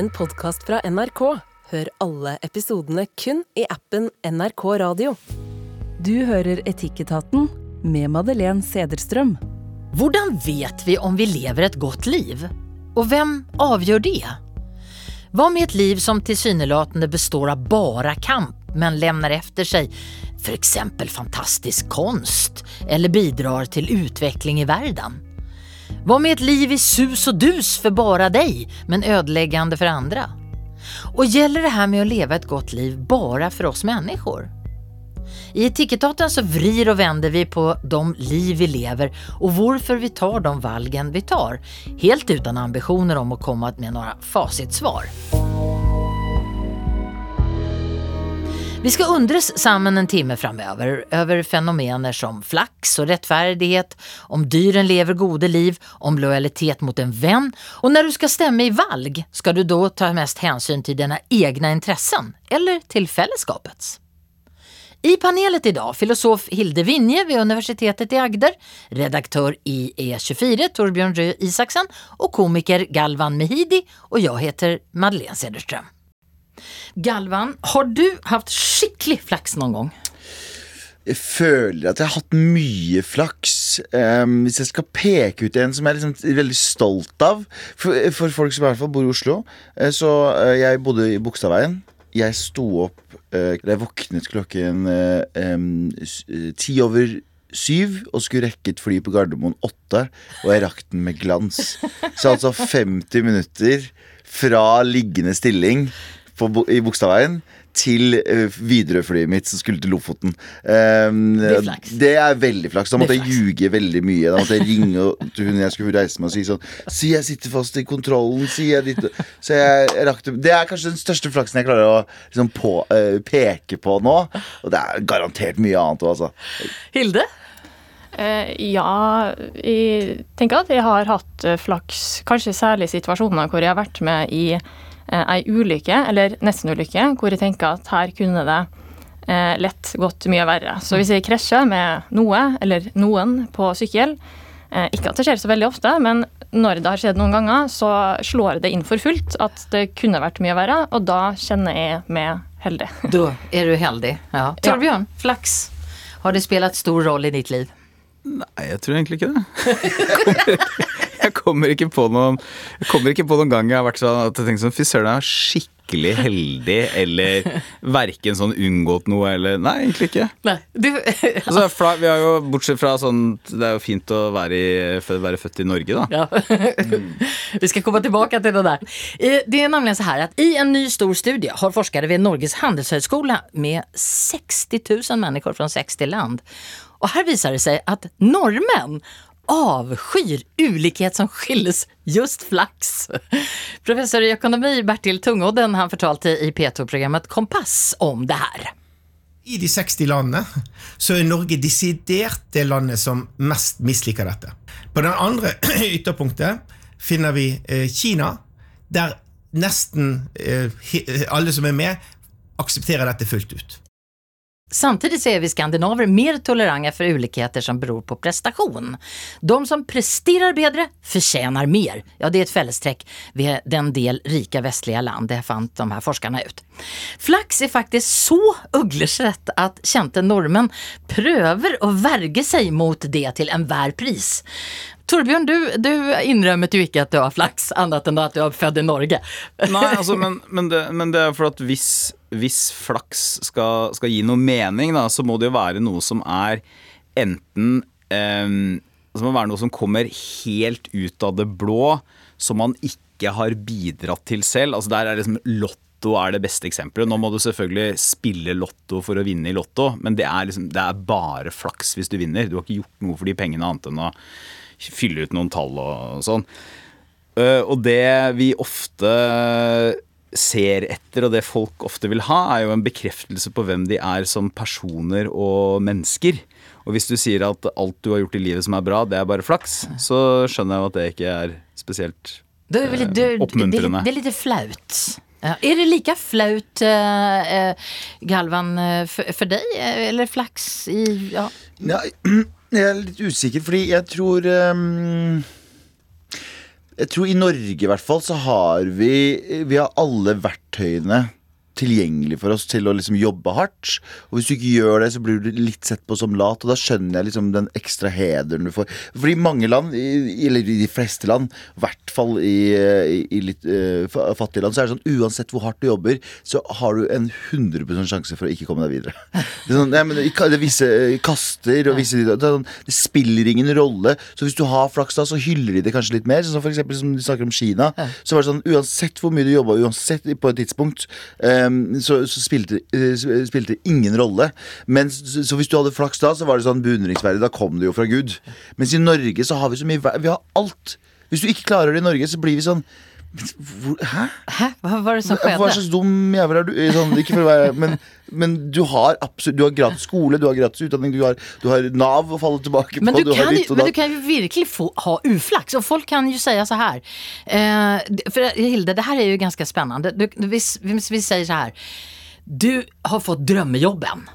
en podkast fra NRK. Hør alle episodene kun i appen NRK Radio. Du hører Etikketaten med Madeleine Sederstrøm. Hvordan vet vi om vi lever et godt liv? Og hvem avgjør det? Hva med et liv som tilsynelatende består av bare kamp, men lämnar efter seg eksempel fantastisk konst eller bidrar til utvikling i verden? Hva med et liv i sus og dus for bare deg, men ødeleggende for andre? Og gjelder det her med å leve et godt liv bare for oss mennesker? I Etikettaten så vrir og vender vi på de liv vi lever og hvorfor vi tar de valgen vi tar, helt uten ambisjoner om å komme med noen fasitsvar. Vi skal undres sammen en timme framover over fenomener som flaks og rettferdighet, om dyren lever gode liv, om lojalitet mot en venn, og når du skal stemme i valg, skal du da ta mest hensyn til dine egne interesser eller til fellesskapets? I panelet idag filosof Hilde Vinje ved Universitetet i Agder, redaktør i E24 Torbjørn Røe Isaksen og komiker Galvan Mehidi, og jeg heter Madeleine Cederström. Galvan, har du hatt skikkelig flaks noen gang? Jeg føler at jeg har hatt mye flaks. Um, hvis jeg skal peke ut en som jeg er liksom veldig stolt av, for, for, folk som i hvert fall bor i Oslo uh, Så uh, jeg bodde i Bogstadveien. Jeg sto opp uh, Jeg våknet klokken ti over syv og skulle rekke et fly på Gardermoen åtte, og jeg rakk den med glans. Så altså 50 minutter fra liggende stilling på, i Bogstadveien til uh, Widerøe-flyet mitt som skulle til Lofoten. Um, det, er flaks. det er veldig flaks. Da måtte jeg ljuge veldig mye. Da måtte jeg ringe til hun jeg skulle reise med og si sånn Si jeg sitter fast i kontrollen, si jeg ditt Så jeg, jeg rakk det. Det er kanskje den største flaksen jeg klarer å liksom, på, uh, peke på nå. Og det er garantert mye annet òg, altså. Hilde? Uh, ja, jeg tenker at jeg har hatt eh, flaks, kanskje særlig i situasjoner hvor jeg har vært med i eh, ei ulykke, eller nesten-ulykke, hvor jeg tenker at her kunne det eh, lett gått mye verre. Så hvis jeg krasjer med noe, eller noen, på sykkel, eh, ikke at det skjer så veldig ofte, men når det har skjedd noen ganger, så slår det inn for fullt at det kunne vært mye verre, og da kjenner jeg meg heldig. Da er du heldig. Ja. Torbjørn, flaks. Har det spilt stor rolle i ditt liv? Nei, jeg tror egentlig ikke det. Jeg kommer ikke, på noen Jeg kommer ikke på noen gang jeg har vært sånn at jeg tenker sånn Fy søren, jeg er skikkelig heldig, eller verken sånn unngått noe, eller Nei, egentlig ikke. Nei, du, Altså, fra, vi har jo, bortsett fra sånn Det er jo fint å være, i, være født i Norge, da. Ja. Vi skal komme tilbake til det der. Eh, Det er nemlig så her at i en ny stor studie har forskere ved Norges handelshøyskole med 60 000 mennesker fra 60 land. Og her viser det seg at nordmenn avskyr ulikhet som skilles just flaks. Professor i økonomi Bertil Tungodden han fortalte i P2-programmet Kompass om det her. I de 60 landene så er Norge desidert det landet som mest misliker dette. På den andre ytterpunktet finner vi eh, Kina, der nesten eh, alle som er med, aksepterer dette fullt ut. Samtidig så er vi skandinaver mer tolerante for ulikheter som beror på prestation. De som presterer bedre fortjener mer. Ja, det er et fellestrekk ved den del rika vestlige land, det fant de her forskerne ut. Flaks er faktisk så uglesett at kjente nordmenn prøver å verge seg mot det til enhver pris. Torbjørn, du, du innrømmet jo ikke at du har flaks, annet enn at du er født i Norge. Nei, altså, men, men, det, men det er for at hvis, hvis flaks skal, skal gi noe mening, da, så må det jo være noe som er enten eh, Det må være noe som kommer helt ut av det blå, som man ikke har bidratt til selv. Altså Der er liksom Lotto er det beste eksempelet. Nå må du selvfølgelig spille lotto for å vinne i Lotto, men det er, liksom, det er bare flaks hvis du vinner. Du har ikke gjort noe for de pengene annet enn å fylle ut noen tall og sånn. Eh, Og det vi ofte ser etter, og det folk ofte vil ha, er jo en bekreftelse på hvem de er som personer og mennesker. Og hvis du sier at alt du har gjort i livet som er bra, det er bare flaks, så skjønner jeg jo at det ikke er spesielt Det er, vel- det, oppmuntrende. Det, det er litt flaut. Ja. Er det like flaut, eh, eh, Galvan, for, for deg? Eller flaks i ja. Ja, jeg er litt usikker, fordi jeg tror um, Jeg tror i Norge i hvert fall så har vi Vi har alle verktøyene tilgjengelig for oss til å liksom jobbe hardt. Og hvis du ikke gjør det, så blir du litt sett på som lat, og da skjønner jeg liksom den ekstra hederen du får. Fordi mange land, eller i de fleste land, i hvert fall i, i, litt uh, fattige land, så er det sånn uansett hvor hardt du jobber, så har du en 100% sjanse for å ikke komme deg videre. Det, sånn, nei, men det, visse eh, kaster og visse det, sånn, det spiller ingen rolle. Så hvis du har flaks, da, så hyller de det kanskje litt mer. Sånn for eksempel som de snakker om Kina. Så var det sånn, Uansett hvor mye du jobba, uansett på et tidspunkt, ehm, så, så spilte, eh, spilte det ingen rolle. Men så, så hvis du hadde flaks da, så var det sånn beundringsverdig. Da kom det jo fra Gud. Mens i Norge så har vi så mye Vi har alt. Hvis du ikke klarer det i Norge, så blir vi sånn Hæ? Hæ? Hva var det som skjedde? Hva slags dum jævel er du? Sånn, ikke for å være, men, men du har absolutt Du har gratis skole, du har gratis utdanning, du har, du har Nav å falle tilbake på. Men du, du kan jo men du kan jo virkelig få, ha uflaks, og folk kan jo si så her Eh, For Hilde, det her er jo ganske spennende. Du, du, vi, vi, sier så här. Du har fått drömmejobben.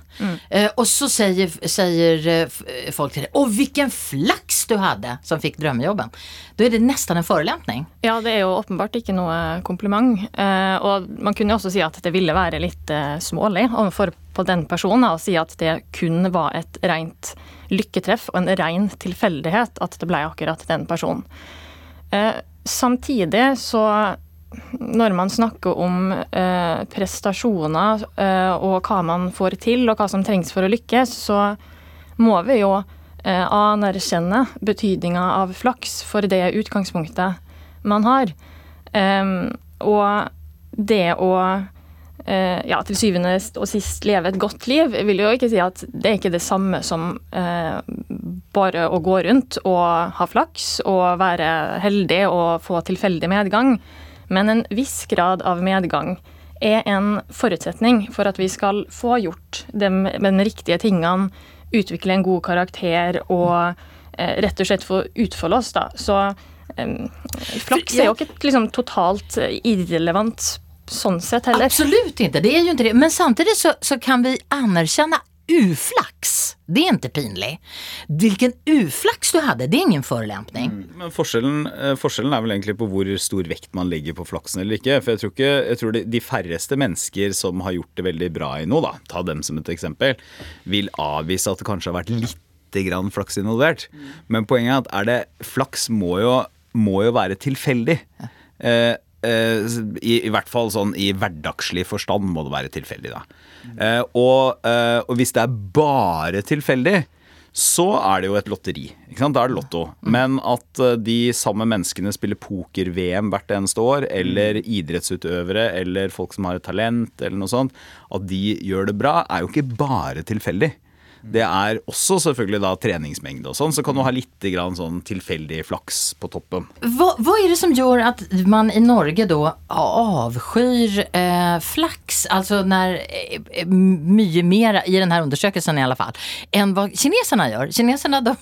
Eh, och så säger, säger eh, eh, folk till dig, åh vilken flax du hade som fick drömjobben. Då är det nästan en förolämpning. Ja, det er jo åpenbart ikke noe kompliment. Eh, og man kunne også si at det ville være litt eh, smålig overfor på den personen da, å si at det kun var et rent lykketreff og en ren tilfeldighet at det ble akkurat den personen. Eh, samtidig så når man snakker om eh, prestasjoner eh, og hva man får til, og hva som trengs for å lykkes, så må vi jo eh, anerkjenne betydninga av flaks for det utgangspunktet man har. Og det å eh, ja, til syvende og sist leve et godt liv, vil jo ikke si at det er ikke det samme som eh, bare å gå rundt og ha flaks og være heldig og få tilfeldig medgang. Men en viss grad av medgang er en forutsetning for at vi skal få gjort de, de riktige tingene, utvikle en god karakter og eh, rett og slett få utfolde oss. Da. Så eh, flaks er jo ikke liksom, totalt eh, irrelevant sånn sett heller. Absolut inte, det är ju inte det. Men samtidig så, så kan vi anerkänna uflax. Det är inte pinlig. Hvilken uflax du hadde, det er ingen förolämpning. Men forskjellen, eh, forskjellen er vel egentlig på hvor stor vekt man legger på flaksen eller ikke. For jeg tror, ikke, jeg tror de, de færreste mennesker som har gjort det veldig bra i noe, da, ta dem som et eksempel, vil avvise at det kanskje har vært lite grann flaks involvert. Men poenget er at er det, flaks må jo, må jo være tilfeldig. Ja. eh, i, I hvert fall sånn i hverdagslig forstand må det være tilfeldig, da. Eh, og, eh, og hvis det er bare tilfeldig, så er det jo et lotteri. Ikke sant? Da er det lotto. Men at eh, de samme menneskene spiller poker-VM hvert eneste år, eller idrettsutøvere, eller folk som har et talent, eller noe sånt, at de gjør det bra, er jo ikke bare tilfeldig. Det er også selvfølgelig da treningsmengde og sånn, så kan du ha litt grann sånn tilfeldig flaks på toppen. Hva, hva, er det som gjør at man i Norge da avskyr eh, flax, altså når eh, mer mycket i denne undersøkelsen i alle fall, enn hva kineserne gjør? Kineserne de,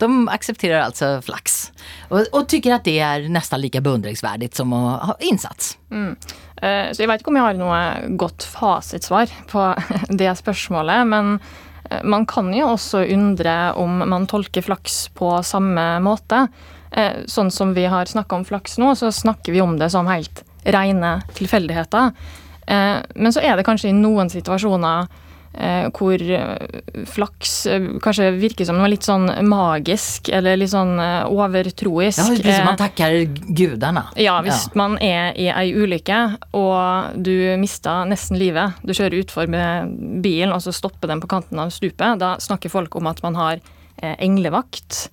de aksepterer altså flax og, og tykker at det er nesten like beundringsverdig som å ha innsats. Eh, Så jeg vet ikke om jeg har noe godt fasitsvar på det spørsmålet, men eh, man kan jo også undre om man tolker flaks på samme måte. Eh, Sånn som vi har snakka om flaks nå, så snakker vi om det som helt rene tilfeldigheter. Eh, Men så er det kanskje i noen situasjoner eh, hvor eh, flaks eh, kanskje virker som noe litt sånn magisk, eller litt sånn eh, overtroisk. Ja, Eh, man takker gudene. ja, hvis man er i ei ulykke og du mister nesten livet, du kjører utfor med bilen og så stopper den på kanten av stupet, da snakker folk om at man har eh, englevakt.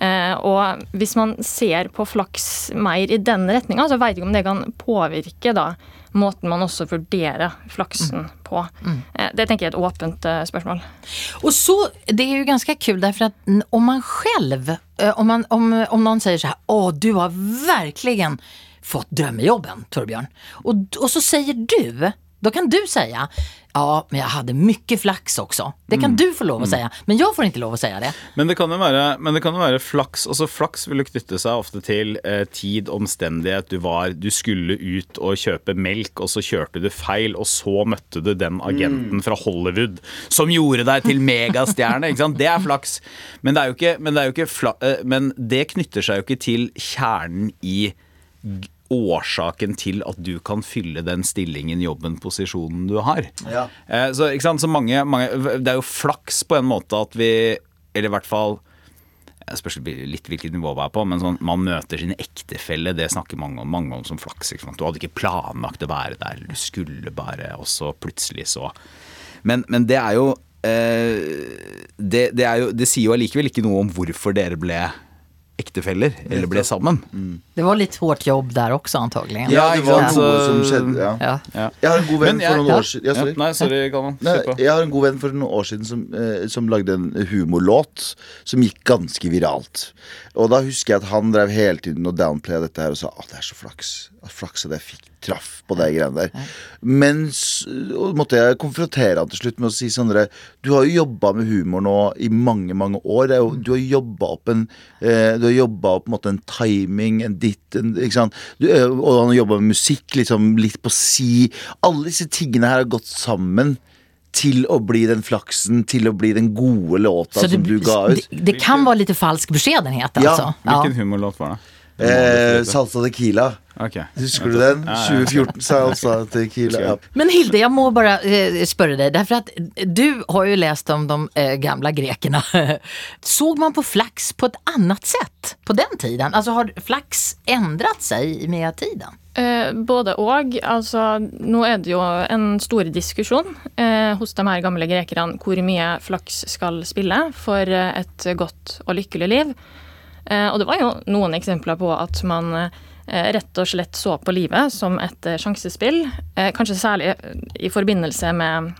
Eh, og hvis man ser på flaks mer i den retninga, så veit jeg ikke om det kan påvirke da måten man også vurderer flaksen på. Eh, det tenker jeg er et åpent eh, spørsmål. Og så, det er jo ganske kul derfor at om man eh, om, man, om, om noen sier så här, åh du har verkligen fått drømmejobben, Torbjørn. Og, og så sier du Då kan du säga, ja men jag hade mycket flax också. Det kan Mm. du få lov att säga, men jag får inte lov att säga det. Men det kan jo være, men det kan være flaks. Altså Flaks vil jo knytte seg ofte til eh, tid, omstendighet. Du var, du skulle ut og kjøpe melk, og så kjørte du feil, og så møtte du den agenten fra Hollywood som gjorde deg til megastjerne. ikke sant? Det er flaks. Men det er jo ikke, men det, jo ikke fla, eh, men det knytter seg jo ikke til kjernen i årsaken til at du kan fylle den stillingen, jobben, posisjonen du har. Ja. Eh, Så, så mange, mange, det er jo flaks på en måte at vi, eller i hvert fall jeg spørs litt hvilket nivå vi er på, men sånn, man møter sin ektefelle, det snakker mange om, mange om som flaks. Du hadde ikke planlagt å være der, du skulle bare, og så plutselig så Men, men det er jo eh, det, det, jo, det sier jo allikevel ikke noe om hvorfor dere ble ektefeller, eller ble sammen. Det var litt hårt jobb der også, antagelig. Ja, det var noe så- som skjedde. Ja. Ja. Jeg har en god venn jeg- for noen ja. år siden ja, sorry. Ja, nei, sorry, Galvan. Jeg har en god venn for noen år siden som, eh, som lagde en humorlåt som gikk ganske viralt. Og da husker jeg at han drev hele tiden og downplaya dette her og sa at det er så flaks. At flaks at jeg fikk traff på de greiene der. Men så måtte jeg konfrontere han til slutt med å si Sondre, du har jo jobba med humor nå i mange, mange år. Det er jo, du har jobba opp en eh, Du har jobba opp på en måte en timing, en ditt, en, ikke sant. Du, eh, og han har jobba med musikk, liksom litt på si. Alle disse tingene her har gått sammen til å bli den flaksen, til å bli den gode låta det, som du ga ut. det, det kan være litt falsk beskedenhet Ja, alltså. Ja. Hvilken humorlåt var det? Eh, Salsa Tequila. Okay. Husker du den? 2014, Salsa Tequila. Ja. Men Hilde, jeg må bare eh, spørre deg, Derfor at du har jo lest om de eh, gamle grekerne. Såg man på flax på et annet sett på den tiden? Altså, har flax endret seg med tiden? Eh, både og. Altså, nå er det jo en stor diskusjon eh, hos de her gamle grekerne hvor mye flaks skal spille for eh, et godt og lykkelig liv. Eh, og det var jo noen eksempler på at man eh, rett og slett så på livet som et eh, sjansespill. Kanskje særlig i forbindelse med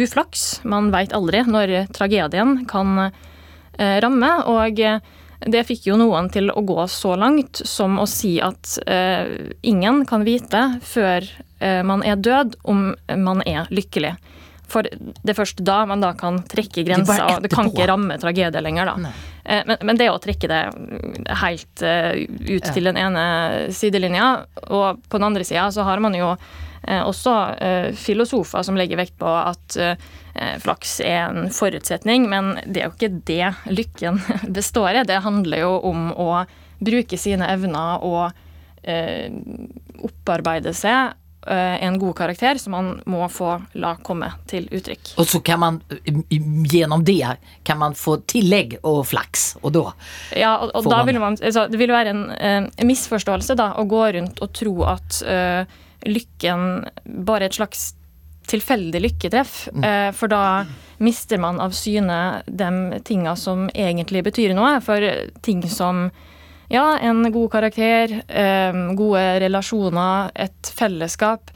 uflaks. Man veit aldri når tragedien kan ramme. og det fikk jo noen til å gå så langt som å si at eh, ingen kan vite før man er død om man er lykkelig. For det er først da man da kan trekke grenser. og Det kan ikke ramme tragedie lenger, da. Nei. Eh, men, men det å trekke det helt eh, ut til den ene sidelinja, og på den andre sida så har man jo eh, også filosofer som legger vekt på at flaks er en forutsetning, men det er jo ikke det lykken består i. Det handler jo om å bruke sine evner og opparbeide seg en god karakter som man må få la komme til uttrykk. Og så kan man gjennom det kan man få tillegg og flaks, og da Ja, og, og da man- vil man, altså, det vil være en, eh, en misforståelse da, å gå rundt og tro at uh, lykken bare er et slags tilfeldig lykketreff. eh, for da mister man av syne de tinga som egentlig betyr noe. For ting som ja, en god karakter, eh, gode relasjoner, et fellesskap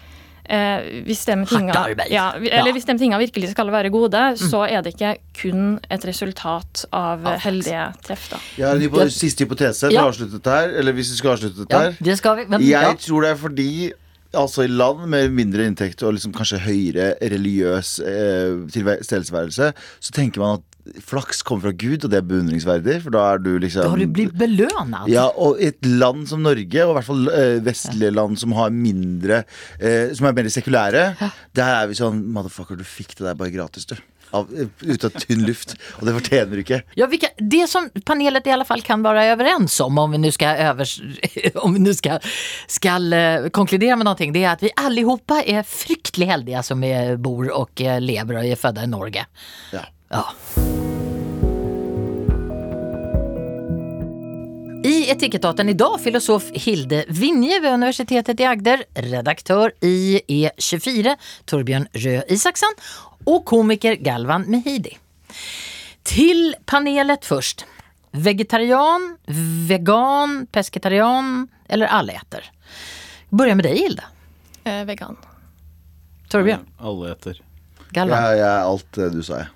eh, hvis de tinga, ja, eller Ja. hvis de tinga virkelig skal være gode, så er det ikke kun et resultat av heldige treff. da. Ja, har en hypo siste hypotese for Ja. å avslutte her. Eller hvis vi skal avslutte dette Ja, her. det skal vi. Men, Jeg ja. tror det er fordi Altså I land med mindre inntekt og liksom kanskje høyere religiøs eh, tilstedeværelse, så tenker man at flaks kommer fra Gud, og det er beundringsverdig. For da er du liksom Da har du blitt belønna. ja, og i et land som Norge, og i hvert fall eh, vestlige land som har mindre eh, Som er mer sekulære, der er vi sånn Motherfucker, du fikk det der bare gratis, du. Av, eh, ut av tynn luft. Og det fortjener du ikke. Ja, vilka, det som panelet i alle fall kan være overens om, om vi nå skal, övers, om vi nu ska, ska eh, med noe, det er at vi alle er fryktelig heldige som vi bor och eh, lever og er født i Norge. Ja. Ja. I Etikettaten idag filosof Hilde Vinje vid universitetet i Agder, redaktör i E24 Torbjörn Røe Isaksen och komiker Galvan Mehidi. Till panelet först. Vegetarian, vegan, pesketarian eller alläter? Börja med dig Hilda. Eh, vegan. Torbjörn, Alle etter. Galvan. Jeg, jeg er alt det du sa, jeg.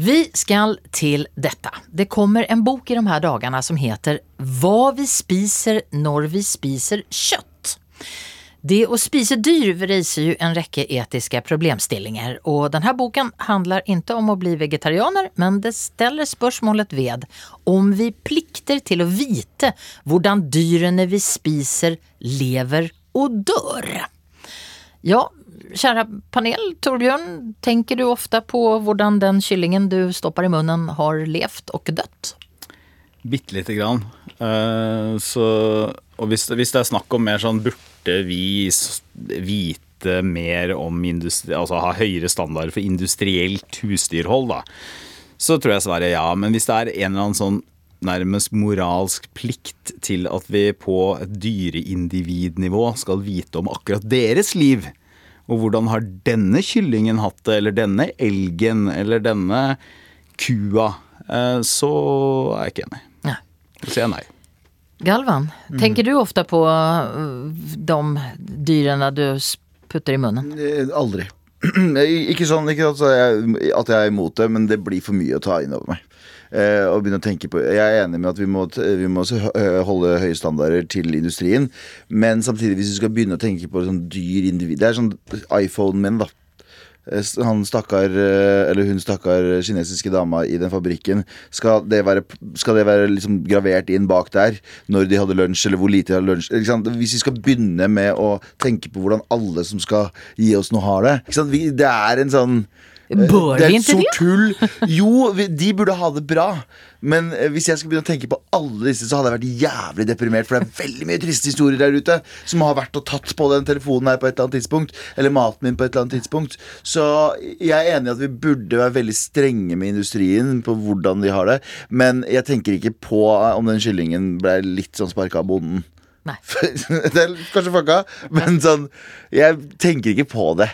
Vi skall till detta. Det kommer en bok i de här dagarna som heter Vad vi spiser når vi spiser kött. Det å spise dyr reiser jo en rekke etiske problemstillinger, og denne boken handler ikke om å bli vegetarianer, men det stiller spørsmålet ved om vi plikter til å vite hvordan dyrene vi spiser lever og dør. Ja, kjære panel, Torbjørn, tenker du ofte på hvordan den kyllingen du stopper i munnen har levd og dødd? Bitte lite grann. Uh, så, og hvis, hvis det er snakk om mer sånn burde vi vite mer om industri, altså ha høyere standarder for industrielt husdyrhold, da, så tror jeg svaret er ja. Men hvis det er en eller annen sånn nærmest moralsk plikt til at vi på et dyreindividnivå skal vite om akkurat deres liv, og hvordan har denne kyllingen hatt det, eller denne elgen, eller denne kua, eh, så er jeg ikke enig. Nei. Så sier jeg nei. Galvan, tenker du ofte på øh, de dyrene du putter i munnen? Eh, Aldri. ikke sånn ikke at jeg er imot det, men det blir for mye å ta inn over meg. Eh, og begynne å tenke på Jeg er enig med at vi må, vi må holde høye standarder til industrien, men samtidig, hvis vi skal begynne å tenke på sånn dyr individ Det er sånn iPhone-menn, da. Eh, Han stakkar, eh, eller hun stakkar kinesiske dama i den fabrikken. Skal det være, skal det være liksom gravert inn bak der når de hadde lunsj, eller hvor lite de hadde lunsj? Hvis vi skal begynne med å tenke på hvordan alle som skal gi oss noe, har det? Vi, Det er en sånn Bør det er et sort hull. Jo, de burde ha det bra. Men eh, hvis jeg skal begynne å tenke på alle disse, så hadde jeg vært jævlig deprimert. For det er veldig mye triste historier der ute som har vært og tatt på den telefonen her på et eller annet tidspunkt. Eller maten min på et eller annet tidspunkt. Så jeg er enig i at vi burde være veldig strenge med industrien på hvordan de har det. Men jeg tenker ikke på om den kyllingen ble litt sånn sparka av bonden. Nei. det er kanskje fucka, men sånn Jeg tenker ikke på det.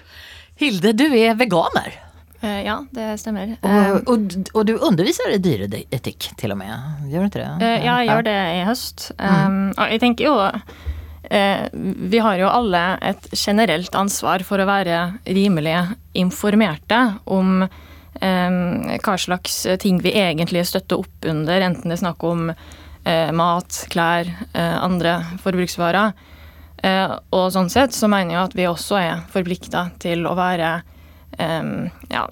Hilde, du er veganer. Eh, ja, det stemmer. Eh, Og, og, og du underviser i dyreetikk til og med, gjør du ikke det? Eh, ja, jeg gjør det i høst. Um, jeg tenker jo Vi har jo alle et generelt ansvar for å være rimelig informerte om hva slags ting vi egentlig støtter opp under, enten det er snakk om mat, klær, andre forbruksvarer. Og sånn sett så mener jeg at vi også er forplikta til å være ja,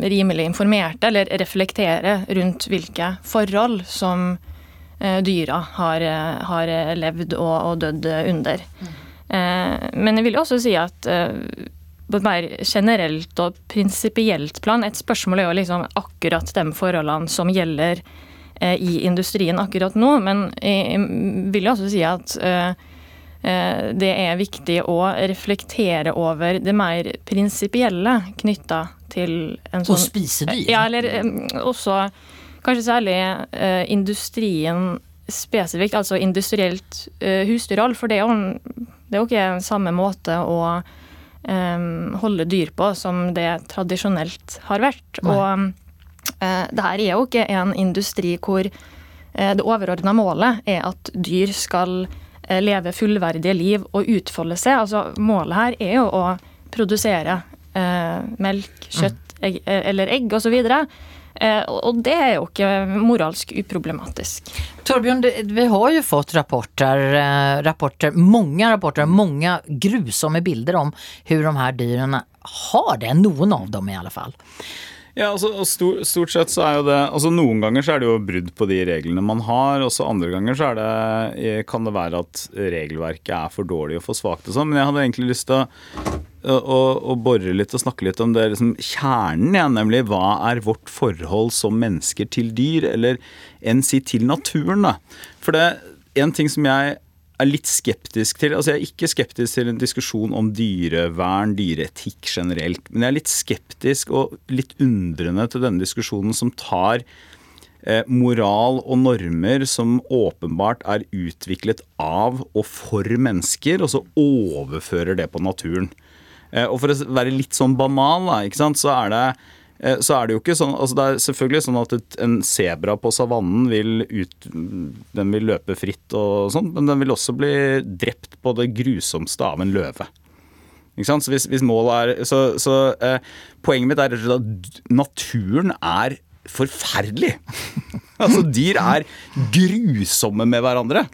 rimelig informerte, eller reflektere rundt hvilke forhold som eh, dyra har, eh, har eh, levd og, og dødd under. Men jeg vil også si at på et mer generelt og prinsipielt plan, et spørsmål er jo liksom akkurat de forholdene som gjelder i industrien akkurat nå, men jeg, vil jo også si at det er viktig å reflektere over det mer prinsipielle knytta til en sånn spise dyr? ja, eller også kanskje særlig eh, industrien spesifikt, altså industrielt eh, husdyrhold. For det er jo, ikke samme måte å holde dyr på som det tradisjonelt har vært. Nei. Og eh, det her er jo ikke en industri hvor eh, det overordna målet er at dyr skal eh, leve fullverdige liv og utfolde seg. Altså, målet her er jo å produsere eh, melk, kjøtt egg, eh, eller egg osv. Eh, og det er jo ikke moralsk uproblematisk. Torbjørn, vi har jo fått rapporter, eh, rapporter, mange rapporter, mange grusomme bilder om hvordan de her dyrene har det. Noen av dem i alle fall. Ja, altså, Stort sett så er jo det altså Noen ganger så er det jo brudd på de reglene man har, Også andre ganger så er det, eh, kan det være at regelverket er for dårlig og for svakt og sånn. Men jeg hadde egentlig lyst til å, å, å bore litt og snakke litt om det liksom kjernen, ja, nemlig hva er vårt forhold som mennesker til dyr, eller enn si til naturen, da. For det en ting som jeg er litt skeptisk til. Altså Jeg er ikke skeptisk til en diskusjon om dyrevern, dyreetikk generelt. Men jeg er litt skeptisk og litt undrende til denne diskusjonen som tar eh, moral og normer som åpenbart er utviklet av og for mennesker, og så overfører det på naturen. Eh, og for å være litt sånn banal, da, ikke sant, så er det så er det jo ikke sånn altså Det er selvfølgelig sånn at en sebra på savannen vil ut Den vil løpe fritt og sånn, men den vil også bli drept på det grusomste av en løve. Ikke sant? Så hvis, hvis målet er Så, så eh, poenget mitt er at naturen er forferdelig. altså dyr er grusomme med hverandre.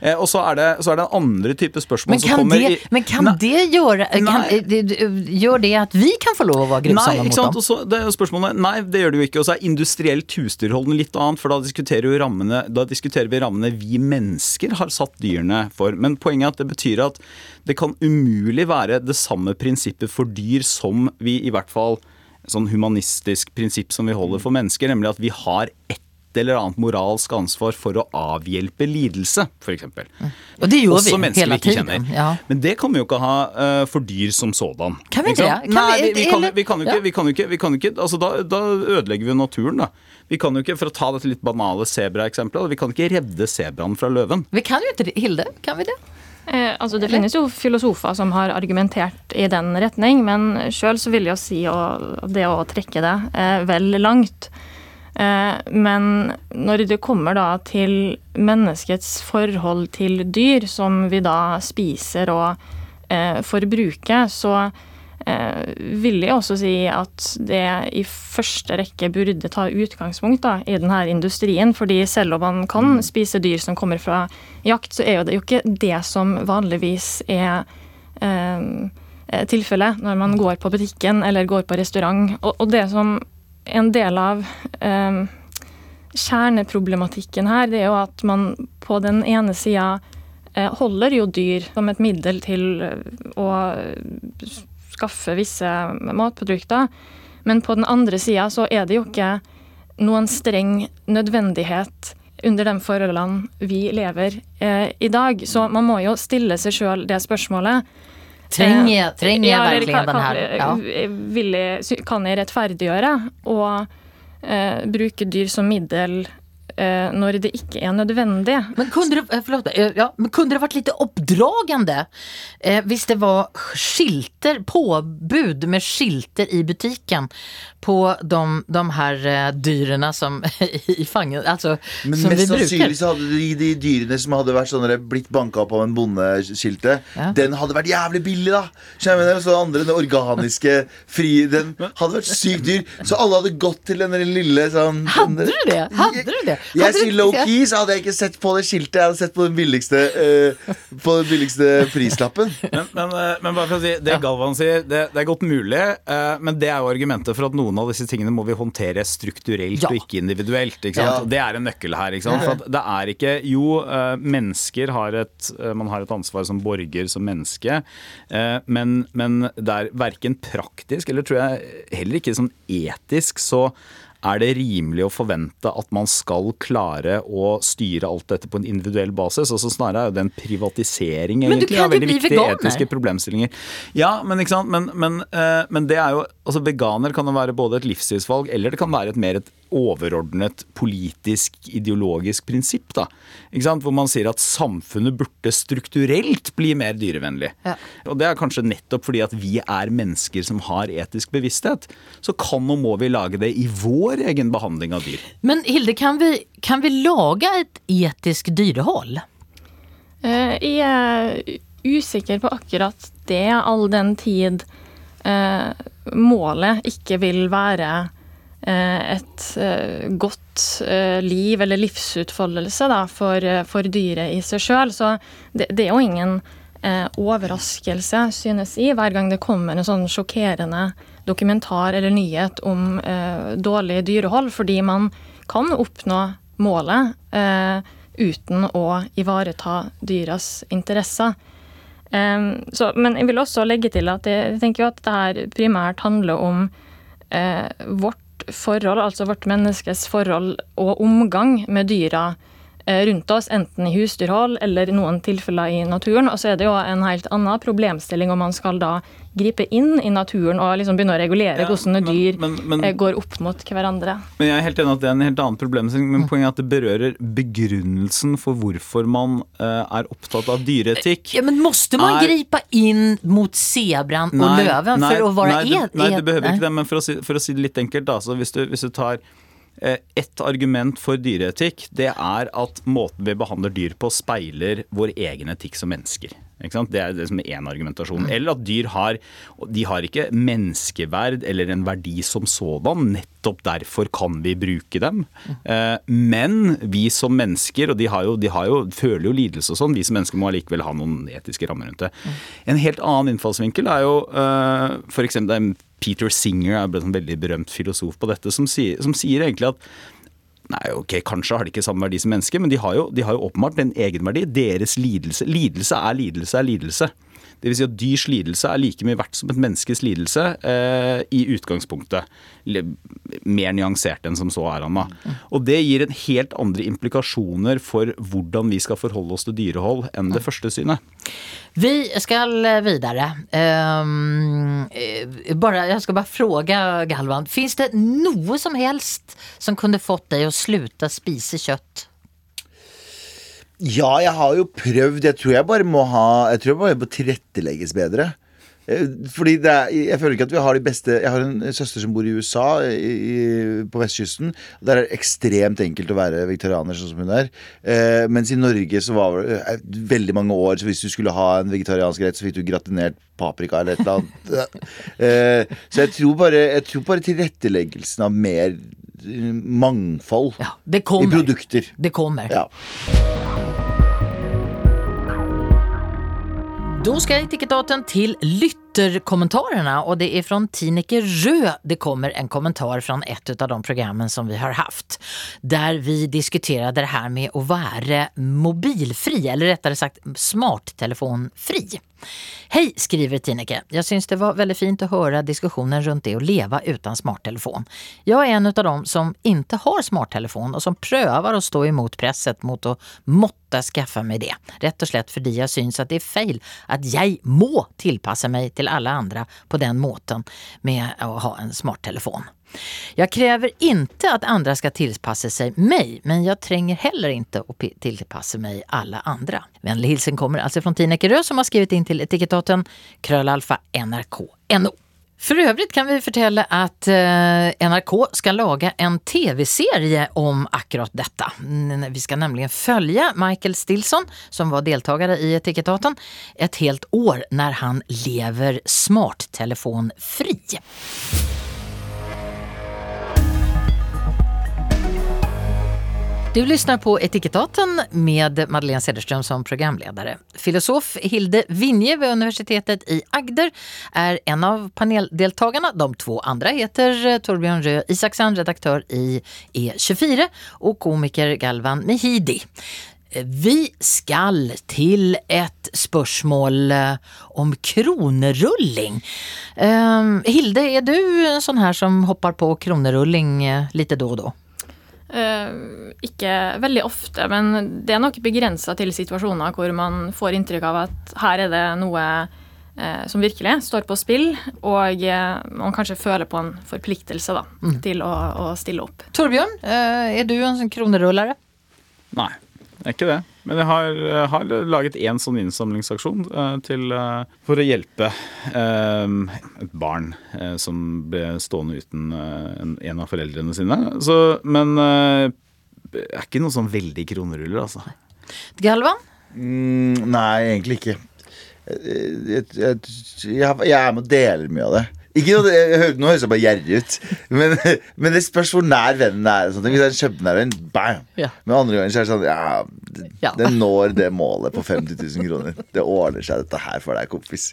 Eh, og så er, det, så er det en andre type spørsmål Men som kommer det, i men kan Nei. det gjøre kan, det- det- Gjør det at vi kan få lov å være grusomme mot sant? dem? Så, det er spørsmålet, nei, det gjør det jo ikke. Og så er industrielt husdyrhold litt annet, for da diskuterer, rammene, da diskuterer vi rammene vi mennesker har satt dyrene for. Men poenget er at det betyr at det kan umulig være det samme prinsippet for dyr som vi i hvert fall sånn humanistisk prinsipp som vi holder for mennesker, nemlig at vi har et eller annet moralsk ansvar for å avhjelpe lidelse, f.eks. Og det gjør Også vi hele vi tiden. Ja. Men det kan vi jo ikke ha uh, for dyr som sådan. Kan vi Ikke det? Kan Nei, vi- kan, vi kan jo ikke, vi kan jo ikke, vi kan jo ikke altså da, da ødelegger vi jo naturen, da. Vi kan jo ikke, For å ta dette litt banale sebraeksempelet, vi kan ikke redde sebraen fra løven. Vi kan jo ikke det. Hilde, kan vi det? Eh, altså det finnes jo filosofer som har argumentert i den retning, men sjøl så vil jeg si å, det å trekke det eh, vel langt. Eh, men når det kommer da til menneskets forhold til dyr, som vi da spiser og eh, forbruker, så eh, vil jeg også si at det i første rekke burde ta utgangspunkt da, i denne industrien. fordi selv om man kan spise dyr som kommer fra jakt, så er jo det jo ikke det som vanligvis er eh, tilfellet når man går på butikken eller går på restaurant. Og, og det som en del av eh, kjerneproblematikken her, det er jo at man på den ene sida eh, holder jo dyr som et middel til eh, å skaffe visse matprodukter. Men på den andre sida så er det jo ikke noen streng nødvendighet under de forholdene vi lever eh, i dag. Så man må jo stille seg sjøl det spørsmålet. Trenger, jeg, trenger ja, virkelig kan- den her? Ja. Vil jeg, kan jeg rettferdiggjøre å eh, bruke dyr som middel når det ikke er nødvendig? Men kunne det, forlåt, förlåt, eh, ja, men kunne det vært litt oppdragende eh, hvis det var skilter, påbud med skilter i butiken på de, de her eh, dyrene som i fangen, altså Men som vi mest sannsynlig så hadde de, de dyrene som hadde vært sånne, blitt banka opp av en bondeskilte, Ja. den hadde vært jævlig billig, da. Skjønner du? Så andre, den organiske, fri Den hadde vært sykt dyr. Så alle hadde gått til den lille sånn Hadde du det? Hadde du det? Jeg sier low-key, så hadde jeg ikke sett på det skiltet. Jeg hadde sett på den billigste uh, På den billigste prislappen. Men, men, eh, men bare for å si, det Galvan sier, det, det er godt mulig, uh, men det er jo argumentet for at noen av disse tingene må vi håndtere strukturelt Ja. og ikke individuelt. Ikke sant? Ja. Det er en nøkkel her. Ikke sant? For at det er ikke Jo, uh, mennesker har et Man har et ansvar som borger, som menneske, eh, men, men det er verken praktisk eller tror jeg heller ikke sånn etisk så er det rimelig å forvente at man skal klare å styre alt dette på en individuell basis? Altså Snarere er det en privatisering egentlig av veldig viktige veganer. etiske problemstillinger. Ja, men men, men, eh, men det er jo Altså Veganer kan jo være både et livsstilsvalg eller det kan være et mer et overordnet politisk, ideologisk prinsipp. da Ikke sant? Hvor man sier at samfunnet burde strukturelt bli mer dyrevennlig. Ja. Og det er kanskje nettopp fordi at vi er mennesker som har etisk bevissthet. Så kan og må vi lage det i vår egen behandling av dyr. Men Hilde, kan vi, kan vi lage et etisk dyrehold? Eh, Jeg er usikker på akkurat det, all den tid eh, målet ikke vil være et eh, godt eh, liv eller livsutfoldelse da, for, eh, for dyret i seg sjøl. Så det, det er jo ingen eh, overraskelse, synes jeg, hver gang det kommer en sånn sjokkerende dokumentar eller nyhet om eh, dårlig dyrehold, fordi man kan oppnå målet eh, uten å ivareta dyras interesser. Så, men jeg vil også legge til at jeg tenker jo at det her primært handler om eh, vårt forhold, altså vårt menneskes forhold og omgang med dyra rundt oss, enten i husdyrhold eller i noen tilfeller i naturen. Og så er det jo en helt annen problemstilling om man skal da gripe inn i naturen og liksom begynne å regulere Ja, hvordan men- dyr men- men- eh, går opp mot hverandre. Men jeg er helt enig at det er en helt annen problemstilling, men poenget er at det berører begrunnelsen for hvorfor man eh, er opptatt av dyreetikk. Ja, men måste man er... gripe inn mot zebran og løven for å være nei, du, nei, du behøver ikke det, men for å si, for å si det litt enkelt, da, så hvis du, hvis du tar eh, ett argument for dyreetikk, det er at måten vi behandler dyr på, speiler vår egen etikk som mennesker. Det er det som er én argumentasjon. Eller at dyr har De har ikke menneskeverd eller en verdi som sådan. Nettopp derfor kan vi bruke dem. Eh, Men vi som mennesker, og de, har jo, de har jo, føler jo lidelse og sånn, vi som mennesker må allikevel ha noen etiske rammer rundt det. En helt annen innfallsvinkel er jo f.eks. for eksempel er Peter Singer er en veldig berømt filosof på dette, som sier, som sier egentlig at Nei, ok, Kanskje har de ikke samme verdi som mennesker, men de har jo, de har jo åpenbart en egenverdi. Deres lidelse Lidelse er lidelse er lidelse. Det vil si at dyrs lidelse er like mye verdt som et menneskes lidelse eh, i utgangspunktet. Mer nyansert enn som så er han da. Og det gir en helt andre implikasjoner for hvordan vi skal forholde oss til dyrehold enn det første synet. Vi skal videre. Um, eh, bara, jag ska bara fråga Galvan, Fins det noe som helst som kunne fått deg å slutte sluta spise kött? Ja, jeg har jo prøvd. Jeg tror jeg bare må ha Jeg tror jeg bare må tilrettelegges bedre. Eh, Fordi det er, Jeg føler ikke at vi har de beste Jeg har en søster som bor i USA, i, på vestkysten. og Der er det ekstremt enkelt å være vegetarianer, sånn som hun er. Eh, mens i Norge så var det eh, veldig mange år Så hvis du skulle ha en vegetariansk rett, så fikk du gratinert paprika eller et eller annet. eh, så jeg tror bare, jeg tror bare tilretteleggelsen av mer mangfold Ja, det i produkter. Det kommer. Ja. Da skal jeg tikke daten til lytterkommentarene, og det er fra Tineke Rød det kommer en kommentar fra et av de programmen som vi har hatt, der vi diskuterte det her med å være mobilfri, eller rettere sagt smarttelefonfri. Hej, skriver Tineke. Jag syns det var väldigt fint att höra diskussionen runt det att leva utan smarttelefon. Jag är en av dem som inte har smarttelefon och som prövar att stå emot presset mot att måtte skaffa mig det. Rett og slett fordi jeg syns at det er feil at jeg må tilpasse meg til alle andre på den måten med å ha en smarttelefon. Jag kräver inte att andra ska tillpassa sig mig, men jag tränger heller inte att tilpasse mig alla andra. Vänlig hilsen kommer alltså från Tina Ekerö som har skrivit in till etikettaten Krölalfa NRK NO. För övrigt kan vi fortelle at eh, NRK skal lage en tv-serie om akkurat detta. Mm, Vi skal nemlig følge Michael Stilson, som var deltaker i Etikettaten, et helt år når han lever smarttelefonfri. Du lyssnar på Etikettaten med Madeleine Cederström som programledare. Filosof Hilde Vinje vid universitetet i Agder är en av paneldeltagarna. De två andra heter Torbjørn Torbjörn Røe Isaksen, redaktör i E24 och komiker Galvan Mehidi. Eh, Vi skall til et spørsmål eh, om kronerulling. Eh, Hilde, er du en sånn her som hopper på kronerulling litt då og da? Eh, ikke veldig ofte, men det er nok begrensa til situasjoner hvor man får inntrykk av at her er det noe eh, som virkelig står på spill, og eh, man kanskje føler på en forpliktelse da, til å, å stille opp. Torbjørn, eh, er du en sånn kronerullere? Nei, det er ikke det. Men jeg har, har laget én sånn innsamlingsaksjon eh, til, eh, for å hjelpe eh, et barn eh, som ble stående uten eh, en, en av foreldrene sine. Så, men det er ikke noe sånn veldig kroneruller, altså. Galvan? Mm, nei, egentlig ikke. Jeg, jeg, jeg, jeg er med og deler mye av det. Ikke noe, nå høres jeg bare gjerrig ut, men, men det spørs hvor nær vennen er. Hvis det er en kjempenær venn, bam! Ja. Men andre ganger så er det sånn Ja, Ja. det når det målet på 50 000 kroner. Det ordner seg, dette her for deg, kompis.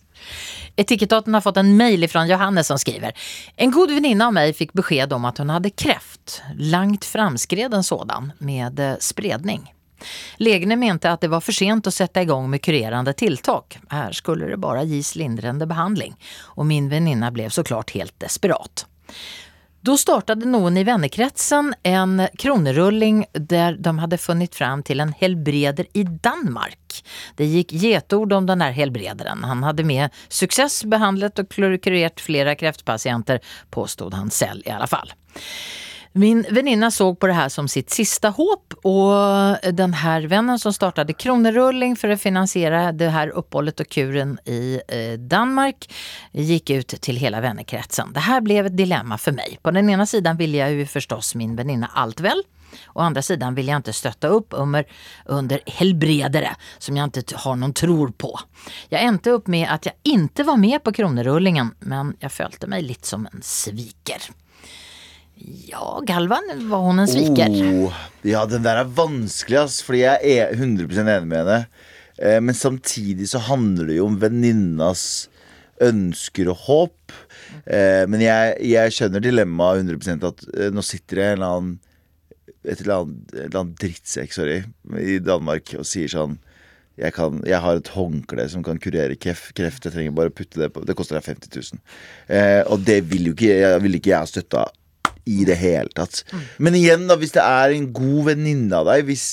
Etikettaten har fått en mail från Johannes som skriver En god venninne av meg fikk besked om at hun hadde kreft. langt framskreden sådan, med spredning. Legene mente at det var for sent å sette i gang med kurerende tiltak. Her skulle det bare gis lindrende behandling. Og min venninne ble så klart helt desperat. Da startet noen i vennekretsen en kronerulling der de hadde funnet fram til en helbreder i Danmark. Det gikk getord om den där helbrederen. Han hadde med success behandlet og kurert flere kreftpasienter, påstod han selv i alle fall. Min väninna såg på det här som sitt sista hopp och den här vännen som startade kronerulling för att finansiera det här uppehållet och kuren i eh, Danmark gick ut till hela vennekretsen. Det här blev ett dilemma för mig. På den ena sidan ville jag ju förstås min väninna allt väl. Å andra sidan vill jag inte stötta upp under, under helbredere som jag inte har någon tror på. Jag endte upp med att jag inte var med på kronerullingen men jag følte meg litt som en sviker. Ja, Galvan, var hun en sviker? Oh, ja, den der er vanskelig, ass. Fordi jeg er 100 enig med henne. Eh, men samtidig så handler det jo om venninnas ønsker og håp. Eh, men jeg, jeg skjønner dilemmaet 100 at eh, nå sitter det en eller annen et eller annet, et annet drittsekk sorry, i Danmark og sier sånn jeg, kan, jeg har et håndkle som kan kurere kreft. Jeg trenger bare å putte det på Det koster deg 50 000. Eh, og det vil jo ikke, jeg, vil ikke jeg ha støtta i det hele tatt. Men igjen, da, hvis det er en god venninne av deg hvis,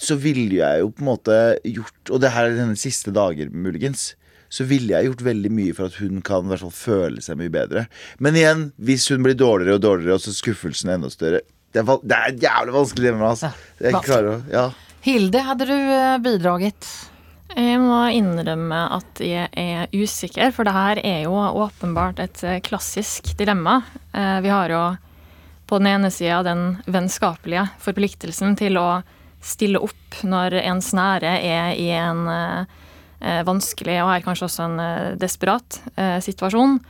Så ville jeg jo på en måte gjort Og det her er hennes siste dager, muligens. Så ville jeg gjort veldig mye for at hun kan i hvert fall føle seg mye bedre. Men igjen, hvis hun blir dårligere og dårligere, og så skuffelsen er enda større Det er, det er jævlig vanskelig. Altså. Jeg klarer å Ja. Hilde, hadde du eh, bidragit? Jeg må innrømme at jeg er usikker, for det her er jo åpenbart et eh, klassisk dilemma. Eh, Vi har jo på den ene sida den vennskapelige forpliktelsen til å stille opp når ens nære er i en eh, vanskelig, og her kanskje også en desperat situasjon.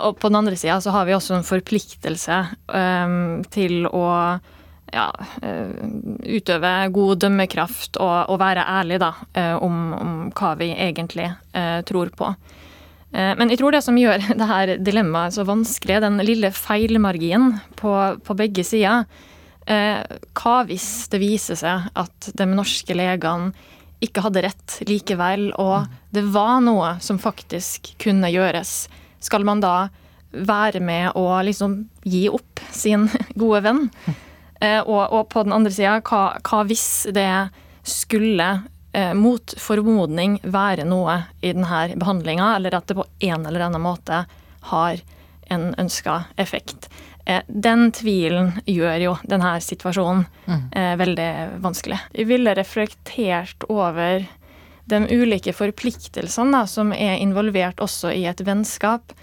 Og på den andre sida så har vi også en forpliktelse til å ja, eh, utøve god dømmekraft og, og være ærlig da, eh, om, om hva vi egentlig eh, tror på. Men jeg tror det som gjør det her dilemmaet så vanskelig, den lille feilmarginen på, på begge sider. Hva hvis det viser seg at de norske legene ikke hadde rett likevel, og det var noe som faktisk kunne gjøres? Skal man da være med og liksom gi opp sin gode venn? Eh, og, og på den andre sida, hva, hva hvis det skulle eh, mot formodning være noe i denne behandlinga, eller at det på en eller annen måte har en ønska effekt? Eh, den tvilen gjør jo denne situasjonen mm. veldig vanskelig. Vi ville reflektert over de ulike forpliktelsene da, som er involvert også i et vennskap.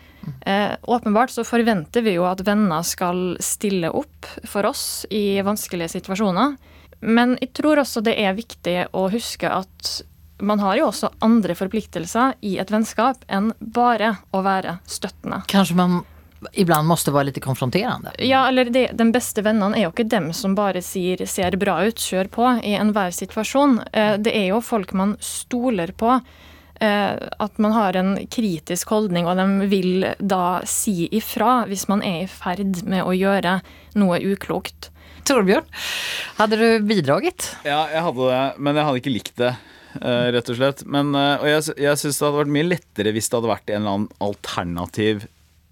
Eh, åpenbart så forventer vi jo at venner skal stille opp for oss i vanskelige situasjoner. Men jeg tror også det er viktig å huske at man har jo også andre forpliktelser i et vennskap enn bare å være støttende. Kanskje man ibland måtte være litt konfronterende? Ja, eller det, Den beste vennene er jo ikke dem som bare sier 'ser bra ut, kjør på' i enhver situasjon. Eh, Det er jo folk man stoler på. Eh, At man har en kritisk holdning, og de vil da si ifra hvis man er i ferd med å gjøre noe uklokt. Torbjørn, hadde du bidragit? Ja, jeg hadde det, men jeg hadde ikke likt det. eh, rett og slett. Men, eh, og jeg, jeg syns det hadde vært mye lettere hvis det hadde vært en eller annen alternativ